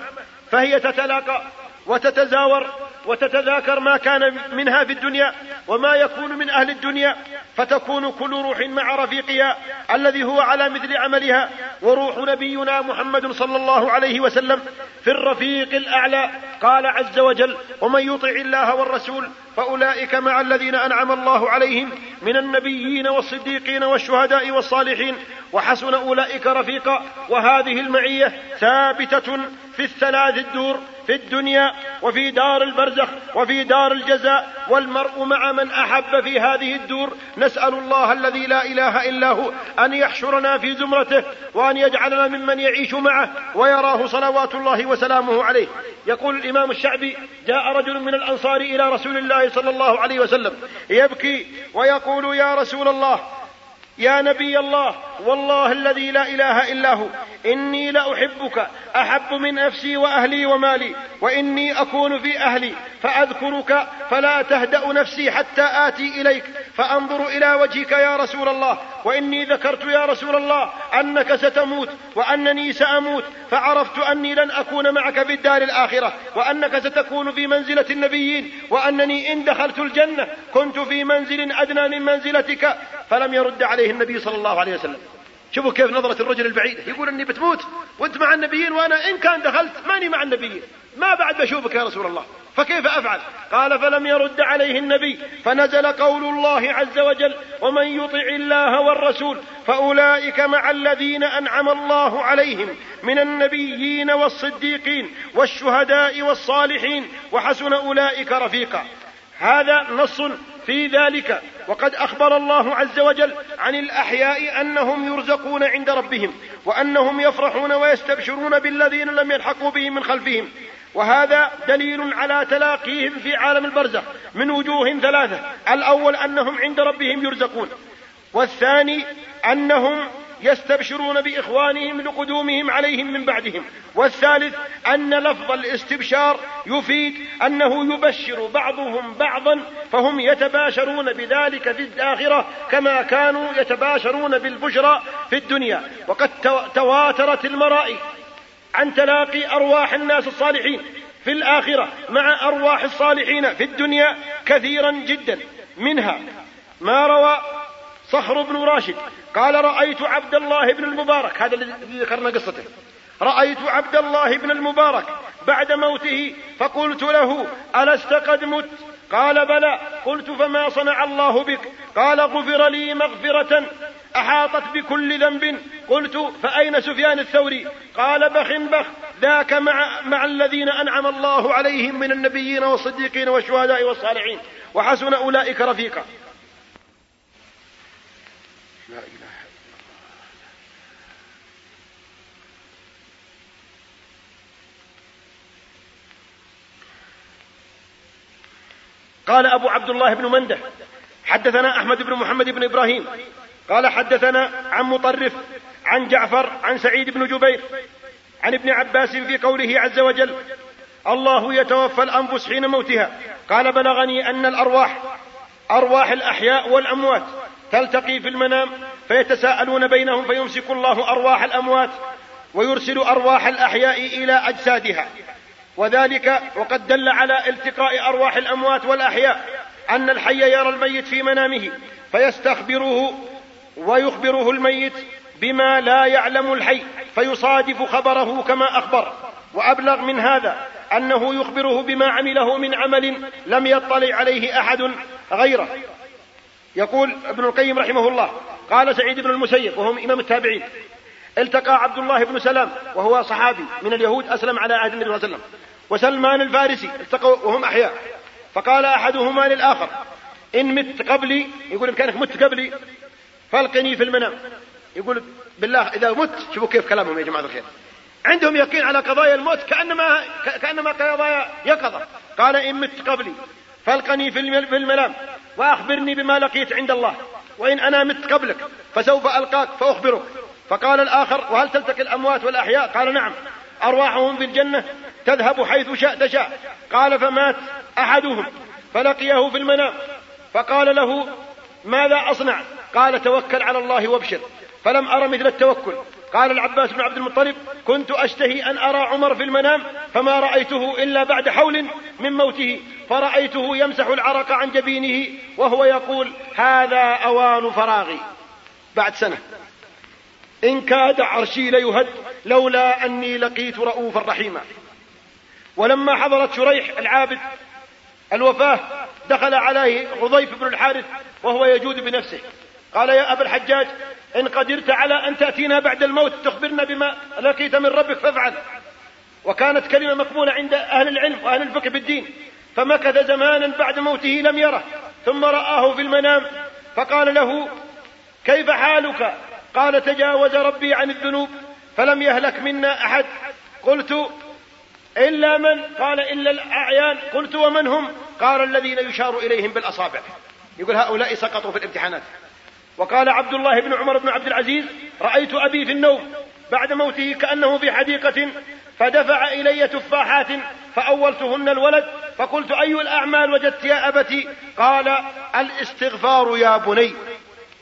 فهي تتلاقى وتتزاور وتتذاكر ما كان منها في الدنيا وما يكون من أهل الدنيا فتكون كل روح مع رفيقها الذي هو على مثل عملها وروح نبينا محمد صلى الله عليه وسلم في الرفيق الأعلى. قال عز وجل ومن يطع الله والرسول فأولئك مع الذين أنعم الله عليهم من النبيين والصديقين والشهداء والصالحين وحسن أولئك رفيقا. وهذه المعية ثابتة في الثلاث الدور في الدنيا وفي دار البرزخ وفي دار الجزاء والمرء مع من أحب في هذه الدور. نسأل الله الذي لا إله إلا هو أن يحشرنا في زمرته وأن يجعلنا ممن يعيش معه ويراه صلوات الله وسلامه عليه. يقول الإمام الشعبي جاء رجل من الأنصار إلى رسول الله صلى الله عليه وسلم يبكي ويقول يا رسول الله يا نبي الله والله الذي لا إله إلا هو إني لأحبك أحب من نفسي وأهلي ومالي وإني أكون في أهلي فأذكرك فلا تهدأ نفسي حتى آتي إليك. فأنظر إلى وجهك يا رسول الله وإني ذكرت يا رسول الله أنك ستموت وأنني سأموت فعرفت أني لن أكون معك في الدار الآخرة وأنك ستكون في منزلة النبيين وأنني إن دخلت الجنة كنت في منزل أدنى من منزلتك فلم يرد عليه النبي صلى الله عليه وسلم. شوفوا كيف نظرة الرجل البعيد. يقول إني بتموت وأنت مع النبيين وأنا إن كان دخلت ماني مع النبيين. ما بعد بشوفك يا رسول الله. فكيف أفعل؟ قال فلم يرد عليه النبي فنزل قول الله عز وجل ومن يطع الله والرسول فأولئك مع الذين أنعم الله عليهم من النبيين والصديقين والشهداء والصالحين وحسن أولئك رفيقا. هذا نص في ذلك. وقد أخبر الله عز وجل عن الأحياء أنهم يرزقون عند ربهم وأنهم يفرحون ويستبشرون بالذين لم يلحقوا بهم من خلفهم. وهذا دليل على تلاقيهم في عالم البرزخ من وجوه ثلاثة. الأول أنهم عند ربهم يرزقون والثاني أنهم يستبشرون بإخوانهم لقدومهم عليهم من بعدهم. والثالث أن لفظ الاستبشار يفيد أنه يبشر بعضهم بعضا فهم يتباشرون بذلك في الآخرة كما كانوا يتباشرون بالبشرى في الدنيا. وقد تواترت المرائي عن تلاقي أرواح الناس الصالحين في الآخرة مع أرواح الصالحين في الدنيا كثيرا جدا. منها ما روى صخر بن راشد. قال رأيت عبد الله بن المبارك. هذا الذي ذكرنا قصته. رأيت عبد الله بن المبارك بعد موته. فقلت له ألست قد مت؟ قال بلى. قلت فما صنع الله بك؟ قال غفر لي مغفرة أحاطت بكل ذنب. قلت فأين سفيان الثوري؟ قال بخ بخ ذاك مع, مع الذين أنعم الله عليهم من النبيين والصديقين والشهداء والصالحين. وحسن أولئك رفيقا. لا إله قال أبو عبد الله بن منده حدثنا أحمد بن محمد بن إبراهيم قال حدثنا عن مطرف عن جعفر عن سعيد بن جبير عن ابن عباس في قوله عز وجل الله يتوفى الأنفس حين موتها قال بلغني أن الأرواح أرواح الأحياء والأموات. تلتقي في المنام فيتساءلون بينهم فيمسك الله أرواح الأموات ويرسل أرواح الأحياء إلى أجسادها. وذلك وقد دل على التقاء أرواح الأموات والأحياء أن الحي يرى الميت في منامه فيستخبره ويخبره الميت بما لا يعلم الحي فيصادف خبره كما أخبر. وأبلغ من هذا أنه يخبره بما عمله من عمل لم يطلع عليه أحد غيره. يقول ابن القيم رحمه الله قال سعيد بن المسيب وهم إمام التابعين التقى عبد الله بن سلام وهو صحابي من اليهود أسلم على عهد النبي صلى الله عليه وسلم وسلمان الفارسي التقوا وهم أحياء فقال أحدهما للآخر إن مت قبلي يقول إن كانك مت قبلي فألقني في المنام يقول بالله إذا مت شوفوا كيف كلامهم يا جماعة الخير عندهم يقين على قضايا الموت كأنما كأنما قضايا يقظة قال إن مت قبلي فألقني في المنام وأخبرني بما لقيت عند الله. وإن أنا مت قبلك فسوف ألقاك فأخبرك. فقال الآخر وهل تلتقي الأموات والأحياء؟ قال نعم. أرواحهم في الجنة تذهب حيث شاء تشاء. قال فمات أحدهم فلقيه في المنام. فقال له ماذا أصنع؟ قال توكل على الله وابشر. فلم أر مثل التوكل. قال العباس بن عبد المطلب كنت أشتهي أن أرى عمر في المنام فما رأيته إلا بعد حول من موته فرأيته يمسح العرق عن جبينه وهو يقول هذا أوان فراغي. بعد سنة. إن كاد عرشي ليهد لولا أني لقيت رؤوفا رحيما. ولما حضرت شريح العابد الوفاة دخل عليه غضيف بن الحارث وهو يجود بنفسه. قال يا أبا الحجاج إن قدرت على أن تأتينا بعد الموت تخبرنا بما لقيت من ربك فافعل. وكانت كلمة مقبولة عند أهل العلم وأهل الفقه بالدين فمكث زمانا بعد موته لم يره. ثم رآه في المنام. فقال له كيف حالك؟ قال تجاوز ربي عن الذنوب فلم يهلك منا أحد. قلت إلا من؟ قال إلا الأعيان. قلت ومن هم؟ قال الذين يشار إليهم بالأصابع. يقول هؤلاء سقطوا في الامتحانات. وقال عبد الله بن عمر بن عبد العزيز رأيت أبي في النوم بعد موته كأنه في حديقة فدفع إلي تفاحات فأولتهن الولد فقلت أي الأعمال وجدت يا أبتي؟ قال الإستغفار يا بني.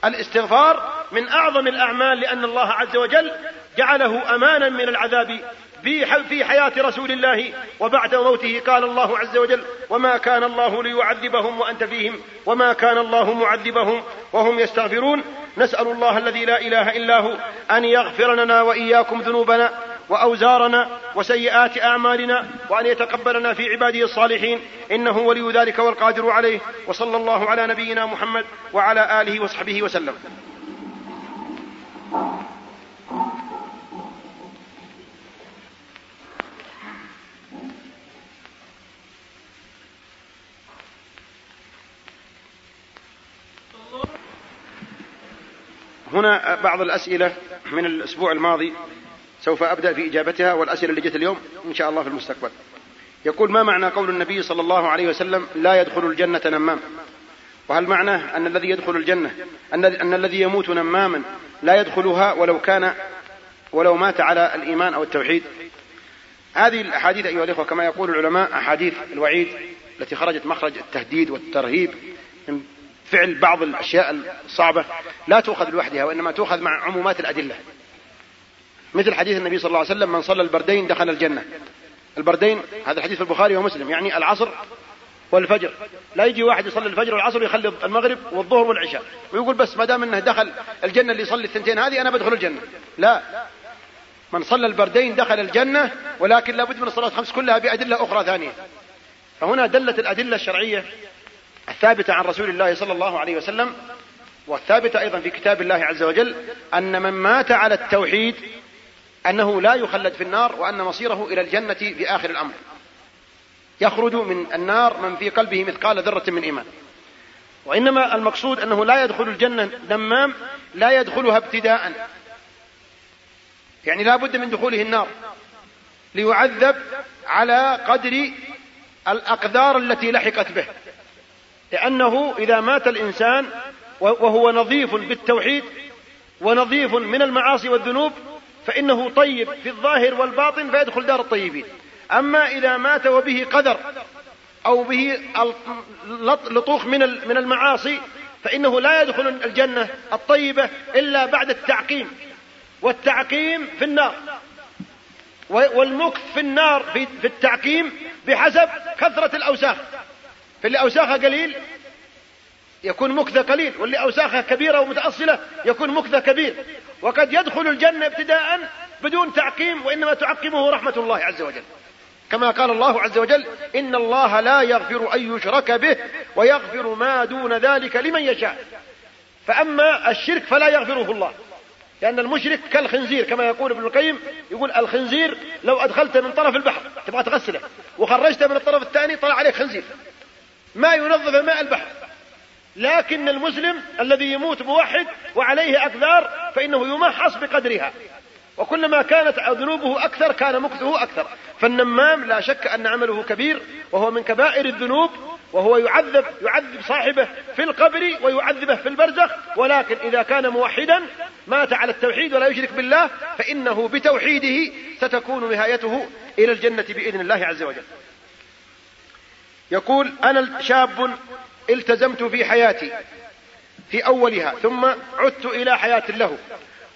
الإستغفار من أعظم الأعمال لأن الله عز وجل جعله أمانا من العذاب في حياة رسول الله وبعد موته قال الله عز وجل وما كان الله ليعذبهم وأنت فيهم وما كان الله معذبهم وهم يستغفرون نسأل الله الذي لا إله إلا هو أن يغفر لنا وإياكم ذنوبنا وأوزارنا وسيئات أعمالنا وأن يتقبلنا في عباده الصالحين. إنه ولي ذلك والقادر عليه. وصلى الله على نبينا محمد وعلى آله وصحبه وسلم. هنا بعض الأسئلة من الأسبوع الماضي سوف أبدأ في إجابتها والأسئلة اللي جت اليوم إن شاء الله في المستقبل. يقول ما معنى قول النبي صلى الله عليه وسلم لا يدخل الجنة نمام وهل معناه أن الذي يدخل الجنة أن, أن الذي يموت نماما لا يدخلها ولو كان ولو مات على الإيمان أو التوحيد؟ هذه الأحاديث أيها الإخوة كما يقول العلماء أحاديث الوعيد التي خرجت مخرج التهديد والترهيب فعل بعض الأشياء الصعبة لا تؤخذ لوحدها وإنما تؤخذ مع عمومات الأدلة. مثل حديث النبي صلى الله عليه وسلم من صلى البردين دخل الجنة. البردين هذا الحديث في البخاري ومسلم يعني العصر والفجر. لا يجي واحد يصلي الفجر والعصر ويخلي المغرب والظهر والعشاء. ويقول بس ما دام إنه دخل الجنة اللي يصلي الثنتين هذه أنا بدخل الجنة. لا. من صلى البردين دخل الجنة ولكن لابد من الصلاة الخمس كلها بأدلة أخرى ثانية. فهنا دلت الأدلة الشرعية الثابتة عن رسول الله صلى الله عليه وسلم والثابتة أيضا في كتاب الله عز وجل أن من مات على التوحيد أنه لا يخلد في النار وأن مصيره إلى الجنة في آخر الأمر. يخرج من النار من في قلبه مثقال ذرة من إيمان. وإنما المقصود أنه لا يدخل الجنة نمام لا يدخلها ابتداء. يعني لا بد من دخوله النار. ليعذب على قدر الأقدار التي لحقت به. لأنه إذا مات الإنسان وهو نظيف بالتوحيد ونظيف من المعاصي والذنوب فإنه طيب في الظاهر والباطن فيدخل دار الطيبين. أما إذا مات وبه قدر أو به لطوخ من المعاصي فإنه لا يدخل الجنة الطيبة إلا بعد التعقيم. والتعقيم في النار. والمكث في النار في التعقيم بحسب كثرة الأوساخ. فاللي أوساخها قليل يكون مكث قليل واللي أوساخها كبيرة ومتأصلة يكون مكث كبير. وقد يدخل الجنة ابتداء بدون تعقيم وإنما تعقمه رحمة الله عز وجل. كما قال الله عز وجل إن الله لا يغفر أن يشرك به ويغفر ما دون ذلك لمن يشاء. فأما الشرك فلا يغفره الله لأن المشرك كالخنزير كما يقول ابن القيم يقول الخنزير لو أدخلت من طرف البحر تبغى تغسله وخرجته من الطرف الثاني طلع عليك خنزير. ما ينظف ماء البحر. لكن المسلم الذي يموت موحد وعليه أكثار فإنه يمحص بقدرها. وكلما كانت ذنوبه أكثر كان مكثه أكثر. فالنمام لا شك أن عمله كبير وهو من كبائر الذنوب وهو يعذب يعذب صاحبه في القبر ويعذبه في البرزخ. ولكن إذا كان موحدا مات على التوحيد ولا يشرك بالله فإنه بتوحيده ستكون نهايته إلى الجنة بإذن الله عز وجل. يقول أنا شاب التزمت في حياتي في أولها ثم عدت إلى حياة له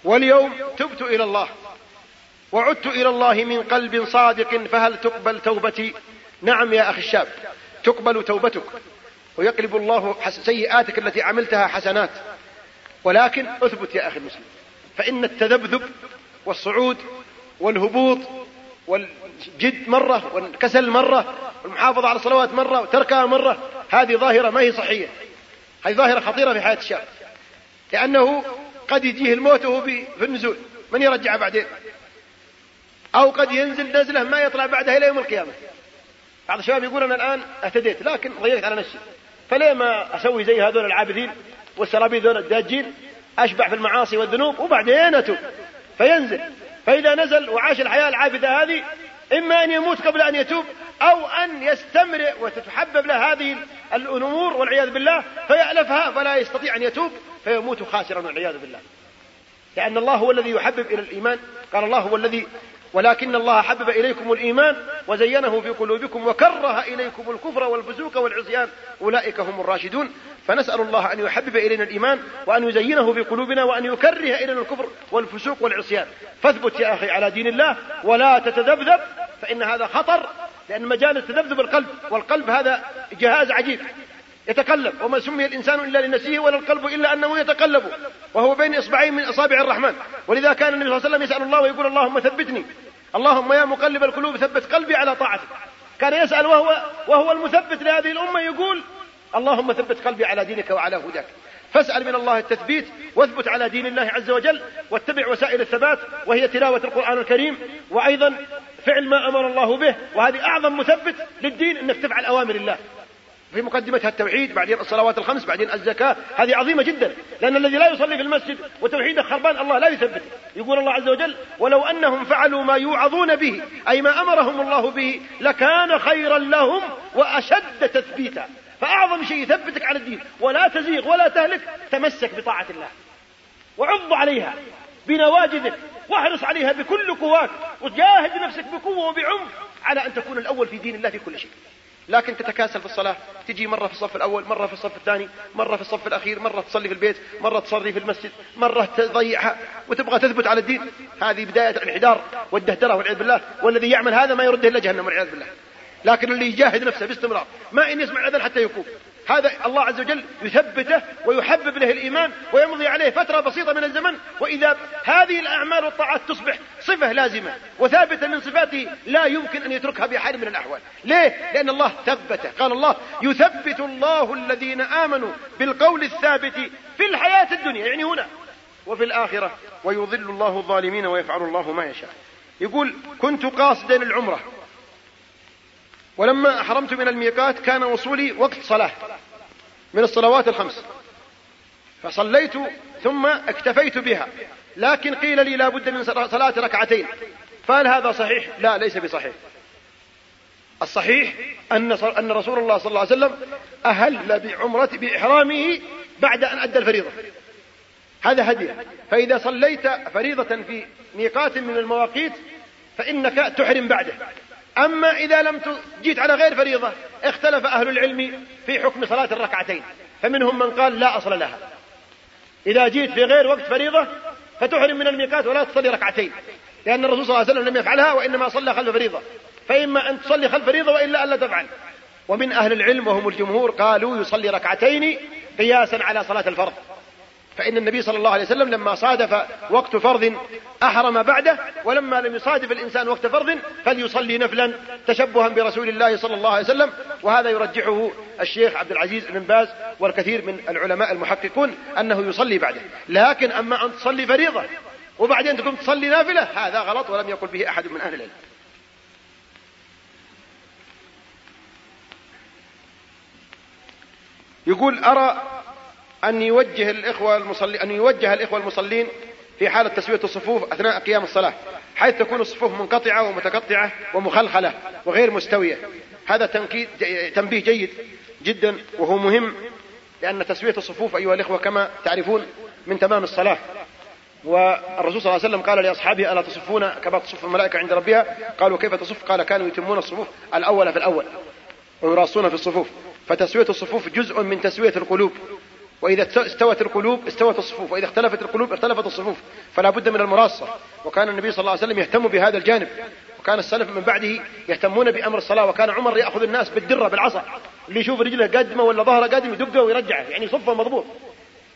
واليوم تبت إلى الله وعدت إلى الله من قلب صادق فهل تقبل توبتي؟ نعم يا أخي الشاب تقبل توبتك ويقلب الله سيئاتك التي عملتها حسنات ولكن اثبت يا أخي المسلم فإن التذبذب والصعود والهبوط والجد مرة والكسل مرة والمحافظة على الصلوات مرة وتركها مرة هذه ظاهرة ما هي صحية. هذه ظاهرة خطيرة في حياة الشاب لأنه قد يجيه الموت وهو في النزول. من يرجعه بعدين؟ أو قد ينزل نزلة ما يطلع بعدها إلى يوم القيامة. بعض الشباب يقول أنا الآن اهتديت لكن ضيقت على نفسي. فليه ما أسوي زي هذول العابثين والسرابيل ذول الداجين؟ أشبع في المعاصي والذنوب وبعدين أتوب. فينزل. فإذا نزل وعاش الحياة العابثة هذه إما أن يموت قبل أن يتوب أو أن يستمرئ وتتحبب له هذه الأمور والعياذ بالله فيألفها فلا يستطيع أن يتوب فيموت خاسرا والعياذ بالله. لأن الله هو الذي يحبب إلى الإيمان. قال الله هو الذي ولكن الله حبب إليكم الإيمان وزينه في قلوبكم وكره إليكم الكفر والفسوق والعصيان. أولئك هم الراشدون. فنسأل الله أن يحبب إلينا الإيمان وأن يزينه في قلوبنا وأن يكره إلينا الكفر والفسوق والعصيان. فاثبت يا أخي على دين الله ولا تتذبذب فإن هذا خطر لأن مجال تذبذب القلب والقلب هذا جهاز عجيب. يتقلب وما سمي الإنسان إلا لنسيه ولا القلب إلا أنه يتقلب وهو بين إصبعين من أصابع الرحمن. ولذا كان النبي صلى الله عليه وسلم يسأل الله ويقول اللهم ثبتني. اللهم يا مقلب القلوب ثبت قلبي على طاعتك. كان يسأل وهو وهو المثبت لهذه الأمة يقول اللهم ثبت قلبي على دينك وعلى هداك. فاسأل من الله التثبيت واثبت على دين الله عز وجل واتبع وسائل الثبات وهي تلاوة القرآن الكريم وأيضا فعل ما أمر الله به وهذه أعظم مثبت للدين أنك تفعل أوامر الله. في مقدمتها التوحيد بعدين الصلوات الخمس بعدين الزكاة هذه عظيمة جدا. لأن الذي لا يصلي في المسجد وتوحيده خربان الله لا يثبته يقول الله عز وجل ولو أنهم فعلوا ما يوعظون به أي ما أمرهم الله به لكان خيرا لهم وأشد تثبيتا. فأعظم شيء يثبتك على الدين ولا تزيغ ولا تهلك تمسك بطاعة الله. وعض عليها بنواجذك واحرص عليها بكل قواك وجاهد نفسك بقوة وبعنف على أن تكون الأول في دين الله في كل شيء. لكن تتكاسل في الصلاة تجي مرة في الصف الأول مرة في الصف الثاني مرة في الصف الأخير مرة تصلي في البيت مرة تصلي في المسجد مرة تضيعها وتبغى تثبت على الدين. هذه بداية الانحدار والدهدرة والعياذ بالله والذي يعمل هذا ما يرده إلا جهنم والعياذ بالله. لكن اللي يجاهد نفسه باستمرار ما إن يسمع أذن حتى يكون هذا الله عز وجل يثبته ويحبب له الإيمان ويمضي عليه فترة بسيطة من الزمن وإذا هذه الأعمال والطاعات تصبح صفة لازمة وثابتة من صفاته لا يمكن أن يتركها بحال من الأحوال. ليه؟ لأن الله ثبته. قال الله يثبت الله الذين آمنوا بالقول الثابت في الحياة الدنيا يعني هنا وفي الآخرة ويضل الله الظالمين ويفعل الله ما يشاء. يقول كنت قاصدا العمرة. ولما أحرمت من الميقات كان وصولي وقت صلاة من الصلوات الخمس. فصليت ثم اكتفيت بها لكن قيل لي لا بد من صلاة ركعتين. فهل هذا صحيح؟ لا ليس بصحيح. الصحيح أن أن رسول الله صلى الله عليه وسلم أهل بعمرة بإحرامه بعد أن أدى الفريضة. هذا هدي. فإذا صليت فريضة في ميقات من المواقيت فإنك تحرم بعده. أما إذا لم جيت على غير فريضة اختلف أهل العلم في حكم صلاة الركعتين. فمنهم من قال لا أصل لها. إذا جيت في غير وقت فريضة فتحرم من الميقات ولا تصلي ركعتين. لأن الرسول صلى الله عليه وسلم لم يفعلها وإنما صلى خلف فريضة. فإما أن تصلي خلف فريضة وإلا ألا تفعل. ومن أهل العلم وهم الجمهور قالوا يصلي ركعتين قياسا على صلاة الفرض. فإن النبي صلى الله عليه وسلم لما صادف وقت فرض أحرم بعده ولما لم يصادف الإنسان وقت فرض فليصلي نفلا تشبها برسول الله صلى الله عليه وسلم. وهذا يرجحه الشيخ عبد العزيز بن باز والكثير من العلماء المحققون أنه يصلي بعده. لكن أما أن تصلي فريضة وبعدين تقوم تصلي نافلة هذا غلط ولم يقل به أحد من أهل العلم. يقول أرى أن يوجه الإخوة المصلين أن يوجه الإخوة المصلين في حالة تسوية الصفوف أثناء قيام الصلاة حيث تكون الصفوف منقطعة ومتقطعة ومخلخلة وغير مستوية. هذا تنكيد تنبيه جيد جدا وهو مهم لأن تسوية الصفوف أيها الإخوة كما تعرفون من تمام الصلاة. والرسول صلى الله عليه وسلم قال لأصحابه ألا تصفون كما تصف الملائكة عند ربها؟ قالوا كيف تصف؟ قال كانوا يتمون الصفوف الأول في الأول ويراصون في الصفوف. فتسوية الصفوف جزء من تسوية القلوب. وإذا استوت القلوب استوت الصفوف. وإذا اختلفت القلوب اختلفت الصفوف. فلا بد من المراصة. وكان النبي صلى الله عليه وسلم يهتم بهذا الجانب. وكان السلف من بعده يهتمون بأمر الصلاة. وكان عمر يأخذ الناس بالدرة بالعصا. اللي يشوف رجله قادمة ولا ظهرة قادم يدقه ويرجعه. يعني صفة مضبوط.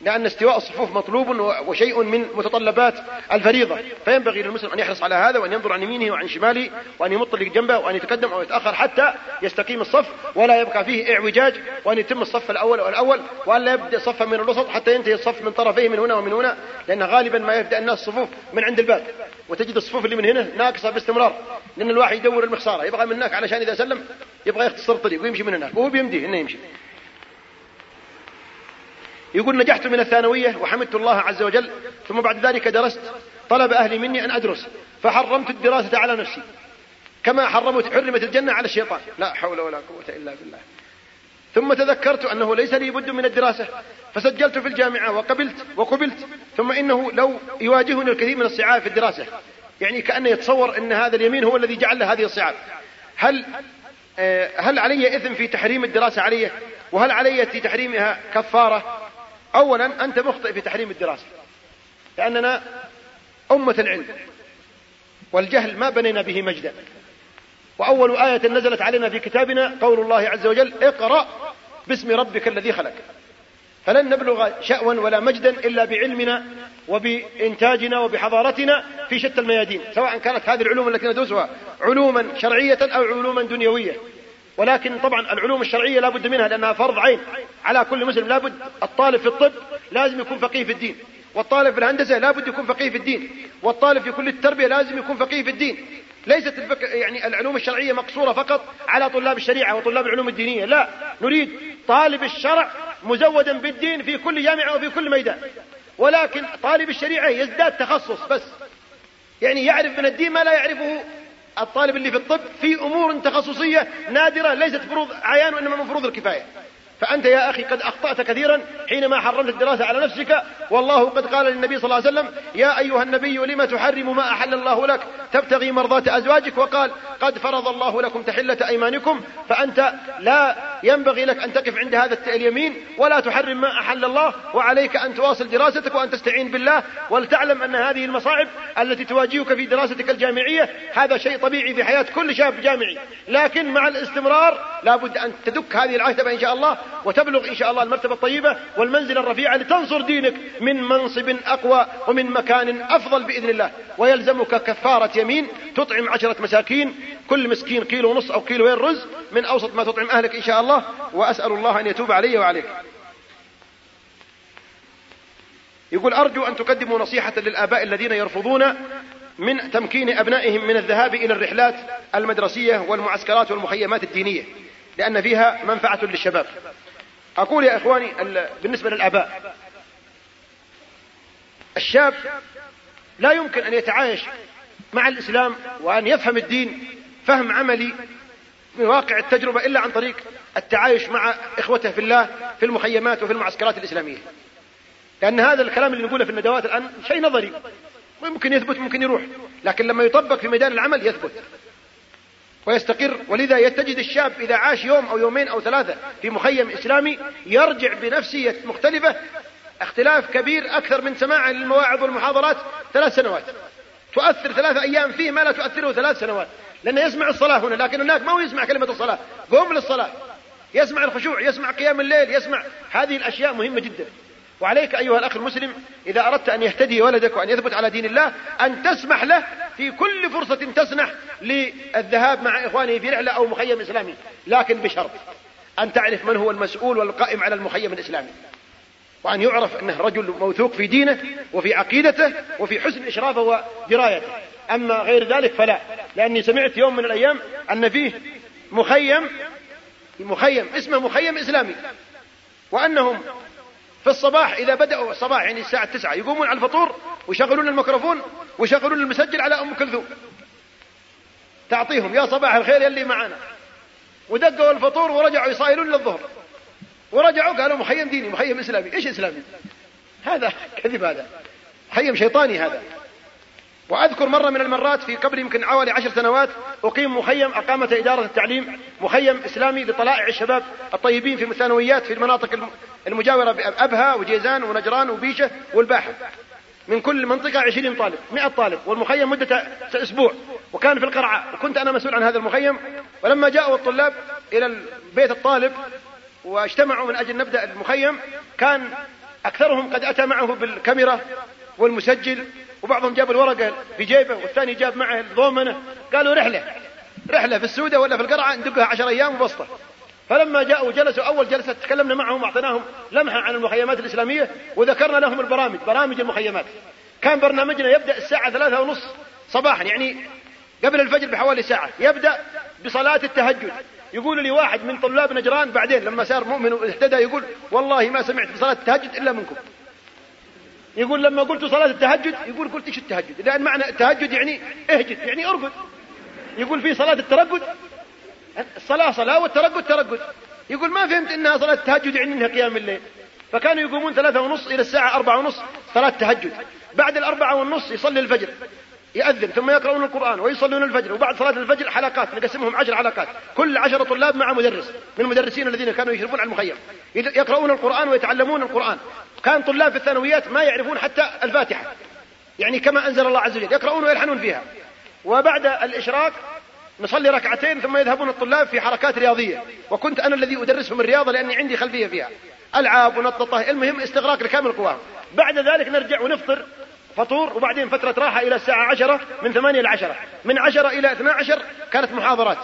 لأن استواء الصفوف مطلوب وشيء من متطلبات الفريضة. فينبغي للمسلم أن يحرص على هذا وأن ينظر عن يمينه وعن شماله وأن يمط جنبه وأن يتقدم أو يتأخر حتى يستقيم الصف ولا يبقى فيه اعوجاج وأن يتم الصف الأول والأول وأن لا يبدأ صفا من الوسط حتى ينتهي الصف من طرفيه من هنا ومن هنا لأن غالبا ما يبدأ الناس الصفوف من عند الباب. وتجد الصفوف اللي من هنا ناقصة باستمرار لأن الواحد يدور المخسارة يبغى من هناك علشان إذا سلم يبغى يختصر الطريق ويمشي من هناك وهو بيمديه إنه يمشي. يقول نجحت من الثانوية وحمدت الله عز وجل ثم بعد ذلك درست طلب أهلي مني أن أدرس فحرمت الدراسة على نفسي. كما حرمت حرمت الجنة على الشيطان. لا حول ولا قوة إلا بالله. ثم تذكرت أنه ليس لي بد من الدراسة فسجلت في الجامعة وقبلت وقبلت ثم إنه لو يواجهني الكثير من الصعاب في الدراسة. يعني كأنه يتصور أن هذا اليمين هو الذي جعل له هذه الصعاب. هل آه، هل علي إثم في تحريم الدراسة علي؟ وهل علي في تحريمها كفارة؟ أولا أنت مخطئ في تحريم الدراسة لأننا أمة العلم والجهل ما بنينا به مجدا. وأول آية نزلت علينا في كتابنا قول الله عز وجل اقرأ باسم ربك الذي خلق فلن نبلغ شأوا ولا مجدا إلا بعلمنا وبإنتاجنا وبحضارتنا في شتى الميادين سواء كانت هذه العلوم التي ندرسها علوما شرعية أو علوما دنيوية. ولكن طبعا العلوم الشرعية لا بد منها لأنها فرض عين. على كل مسلم لا بد الطالب في الطب لازم يكون فقيه في الدين. والطالب في الهندسة لا بد يكون فقيه في الدين. والطالب في كل التربية لازم يكون فقيه في الدين. ليست الفك... يعني العلوم الشرعية مقصورة فقط على طلاب الشريعة وطلاب العلوم الدينية. لا نريد طالب الشرع مزودا بالدين في كل جامعة وفي كل ميدان. ولكن طالب الشريعة يزداد تخصص بس. يعني يعرف من الدين ما لا يعرفه الطالب اللي في الطب في أمور تخصصية نادرة ليست فروض عيان وإنما من فروض الكفاية. فأنت يا أخي قد أخطأت كثيرا حينما حرمت الدراسة على نفسك. والله قد قال للنبي صلى الله عليه وسلم يا أيها النبي لم تحرم ما أحل الله لك؟ تبتغي مرضاة أزواجك. وقال قد فرض الله لكم تحلة أيمانكم فأنت لا ينبغي لك أن تقف عند هذا اليمين ولا تحرم ما أحل الله وعليك أن تواصل دراستك وأن تستعين بالله. ولتعلم أن هذه المصاعب التي تواجهك في دراستك الجامعية هذا شيء طبيعي في حياة كل شاب جامعي. لكن مع الاستمرار لابد أن تدك هذه العتبة إن شاء الله وتبلغ إن شاء الله المرتبة الطيبة والمنزلة الرفيعة لتنصر دينك من منصب أقوى ومن مكان أفضل بإذن الله. ويلزمك كفارة يمين تطعم عشرة مساكين كل مسكين كيلو ونص أو كيلو رز من أوسط ما تطعم أهلك إن شاء الله. وأسأل الله أن يتوب علي وعليك. يقول أرجو أن تقدموا نصيحة للآباء الذين يرفضون من تمكين أبنائهم من الذهاب إلى الرحلات المدرسية والمعسكرات والمخيمات الدينية. لأن فيها منفعة للشباب. أقول يا إخواني بالنسبة للآباء. الشاب لا يمكن أن يتعايش مع الإسلام وأن يفهم الدين فهم عملي من واقع التجربة إلا عن طريق التعايش مع إخوته في الله في المخيمات وفي المعسكرات الإسلامية. لأن هذا الكلام اللي نقوله في الندوات الآن شيء نظري. ممكن يثبت ممكن يروح. لكن لما يطبق في ميدان العمل يثبت. ويستقر. ولذا يتجد الشاب إذا عاش يوم أو يومين أو ثلاثة في مخيم إسلامي يرجع بنفسية مختلفة. اختلاف كبير أكثر من سماع للمواعظ والمحاضرات ثلاث سنوات. تؤثر ثلاثة أيام فيه ما لا تؤثره ثلاث سنوات. لأنه يسمع الصلاة هنا لكن هناك ما هو يسمع كلمة الصلاة. قوم للصلاة. يسمع الخشوع يسمع قيام الليل يسمع. هذه الأشياء مهمة جدا. وعليك أيها الأخ المسلم إذا أردت أن يهتدي ولدك وأن يثبت على دين الله أن تسمح له في كل فرصة تسنح للذهاب مع إخوانه في رحلة أو مخيم إسلامي لكن بشرط أن تعرف من هو المسؤول والقائم على المخيم الإسلامي. وأن يعرف أنه رجل موثوق في دينه وفي عقيدته وفي حسن إشرافه ودرايته. أما غير ذلك فلا لأني سمعت يوم من الأيام أن فيه مخيم مخيم اسمه مخيم إسلامي. وأنهم في الصباح إذا بدأوا الصباح يعني الساعة تسعة يقومون على الفطور ويشغلون الميكروفون ويشغلون المسجل على أم كلثوم. تعطيهم يا صباح الخير يلي معنا. ودقوا الفطور ورجعوا يصايلون للظهر. ورجعوا قالوا مخيم ديني مخيم إسلامي. إيش إسلامي؟ هذا كذب هذا. مخيم شيطاني هذا. وأذكر مرة من المرات في قبل يمكن حوالي عشر سنوات أقيم مخيم أقامت إدارة التعليم مخيم إسلامي لطلائع الشباب الطيبين في الثانويات في المناطق المجاورة بأبها وجيزان ونجران وبيشة والباحة. من كل منطقة عشرين طالب مئة طالب والمخيم مدة أسبوع. وكان في القرعة وكنت أنا مسؤول عن هذا المخيم. ولما جاءوا الطلاب إلى بيت الطالب واجتمعوا من أجل نبدأ المخيم كان أكثرهم قد أتى معه بالكاميرا والمسجل وبعضهم جاب الورقة في جيبه والثاني جاب معه الضومنة قالوا رحلة. رحلة في السودة ولا في القرعة ندقها عشر أيام وبسطة. فلما جاءوا جلسوا أول جلسة تكلمنا معهم وأعطيناهم لمحة عن المخيمات الإسلامية وذكرنا لهم البرامج برامج المخيمات. كان برنامجنا يبدأ الساعة ثلاثة ونص صباحا يعني قبل الفجر بحوالي ساعة. يبدأ بصلاة التهجد. يقول لي واحد من طلاب نجران بعدين لما صار مؤمن واهتدى يقول والله ما سمعت بصلاة التهجد إلا منكم. يقول لما قلت صلاة التهجد يقول قلت إيش التهجد؟ لأن معنى التهجد يعني اهجد يعني أرقد. يقول في صلاة الترقد الصلاة صلاة والترقد ترقد. يقول ما فهمت إنها صلاة التهجد يعني إنها قيام الليل. فكانوا يقومون ثلاثة ونص إلى الساعة أربعة ونص صلاة تهجد بعد الأربعة والنص يصلي الفجر. يأذن ثم يقرؤون القرآن ويصلون الفجر وبعد صلاة الفجر حلقات نقسمهم عشر حلقات. كل عشرة طلاب مع مدرس من المدرسين الذين كانوا يشرفون على المخيم. يقرؤون القرآن ويتعلمون القرآن. كان طلاب في الثانويات ما يعرفون حتى الفاتحة. يعني كما أنزل الله عز وجل يقرؤون ويلحنون فيها. وبعد الإشراق نصلي ركعتين ثم يذهبون الطلاب في حركات رياضية. وكنت أنا الذي أدرسهم الرياضة لأني عندي خلفية فيها. ألعاب ونططة المهم استغراق لكامل قواهم بعد ذلك نرجع ونفطر. فطور وبعدين فترة راحة إلى الساعة عشرة من ثمانية إلى عشرة. من عشرة إلى اثنا عشر كانت محاضرات.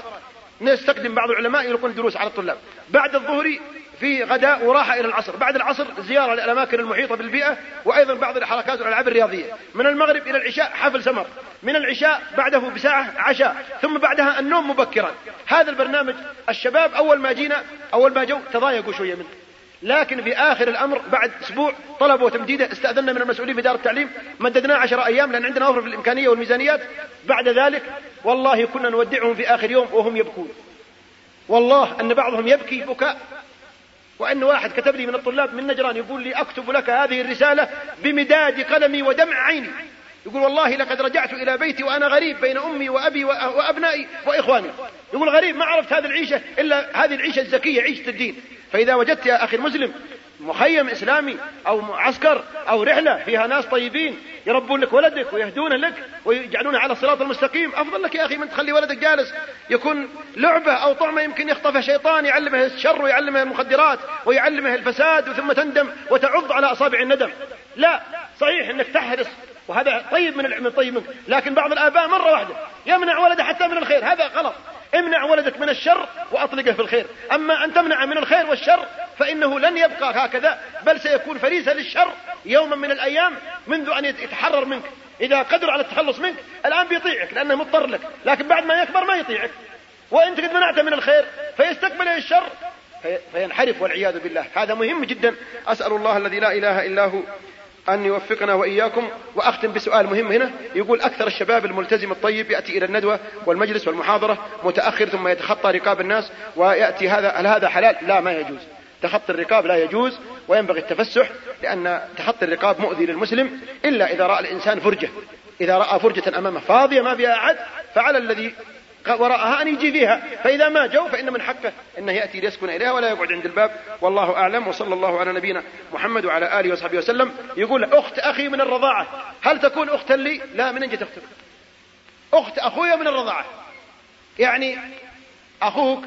نستخدم بعض العلماء يلقون دروس على الطلاب. بعد الظهر في غداء وراحة إلى العصر. بعد العصر زيارة للأماكن المحيطة بالبيئة وأيضا بعض الحركات والألعاب الرياضية. من المغرب إلى العشاء حفل سمر. من العشاء بعده بساعة عشاء. ثم بعدها النوم مبكرا. هذا البرنامج الشباب أول ما جينا أول ما جو تضايقوا شوية منه. لكن في آخر الأمر بعد أسبوع طلبوا تمديده استأذنا من المسؤولين في دار التعليم. مددناه عشر أيام لأن عندنا وفر في الإمكانية والميزانيات. بعد ذلك والله كنا نودعهم في آخر يوم وهم يبكون. والله أن بعضهم يبكي بكاء. وأن واحد كتب لي من الطلاب من نجران يقول لي أكتب لك هذه الرسالة بمداد قلمي ودمع عيني. يقول والله لقد رجعت إلى بيتي وأنا غريب بين أمي وأبي وأبنائي وإخواني. يقول غريب ما عرفت هذه العيشة إلا هذه العيشة الزكية عيشة الدين. فإذا وجدت يا أخي المسلم مخيم إسلامي أو معسكر أو رحلة فيها ناس طيبين يربون لك ولدك ويهدونه لك ويجعلونه على الصراط المستقيم أفضل لك يا أخي من تخلي ولدك جالس يكون لعبة أو طعمة يمكن يخطفها شيطان يعلمه الشر ويعلمه المخدرات ويعلمه الفساد ثم تندم وتعض على أصابع الندم. لا صحيح أنك تحرص وهذا طيب من من طيب منك لكن بعض الآباء مرة واحدة يمنع ولده حتى من الخير هذا غلط. امنع ولدك من الشر وأطلقه في الخير. أما أن تمنع من الخير والشر فإنه لن يبقى هكذا بل سيكون فريسة للشر يوما من الأيام منذ أن يتحرر منك. إذا قدر على التخلص منك الآن بيطيعك لأنه مضطر لك لكن بعد ما يكبر ما يطيعك. وأنت قد منعته من الخير فيستقبل الشر فينحرف والعياذ بالله. هذا مهم جدا. أسأل الله الذي لا إله إلا هو أن يوفقنا وإياكم. وأختم بسؤال مهم هنا. يقول أكثر الشباب الملتزم الطيب يأتي إلى الندوة والمجلس والمحاضرة متأخر ثم يتخطى رقاب الناس ويأتي هذا هل هذا حلال؟ لا ما يجوز. تخطي الرقاب لا يجوز وينبغي التفسح لأن تخطي الرقاب مؤذي للمسلم إلا إذا رأى الإنسان فرجة. إذا رأى فرجة أمامه فاضية ما فيها أحد فعلى الذي وراءها أن يجي فيها. فإذا ما جو فإن من حقه أنه يأتي ليسكن إليها ولا يقعد عند الباب. والله أعلم وصلى الله على نبينا محمد وعلى آله وصحبه وسلم. يقول أخت أخي من الرضاعة. هل تكون أختا لي؟ لا من أين جت أختك أخت أخويا من الرضاعة. يعني أخوك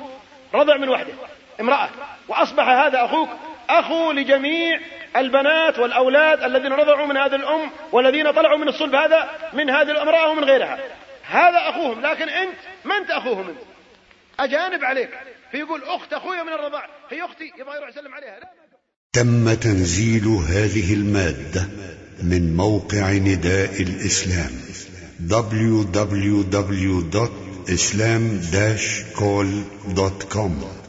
رضع من وحده امرأة. وأصبح هذا أخوك أخو لجميع البنات والأولاد الذين رضعوا من هذه الأم والذين طلعوا من الصلب هذا من هذه الامرأة ومن غيرها. هذا أخوهم لكن أنت ما أنت أخوهم أنت؟ أجانب عليك. فيقول أخت أخويا من الرضاع. هي أختي يبغى يروح يسلم عليها. لا تم تنزيل هذه المادة من موقع نداء الإسلام www.islam-call.com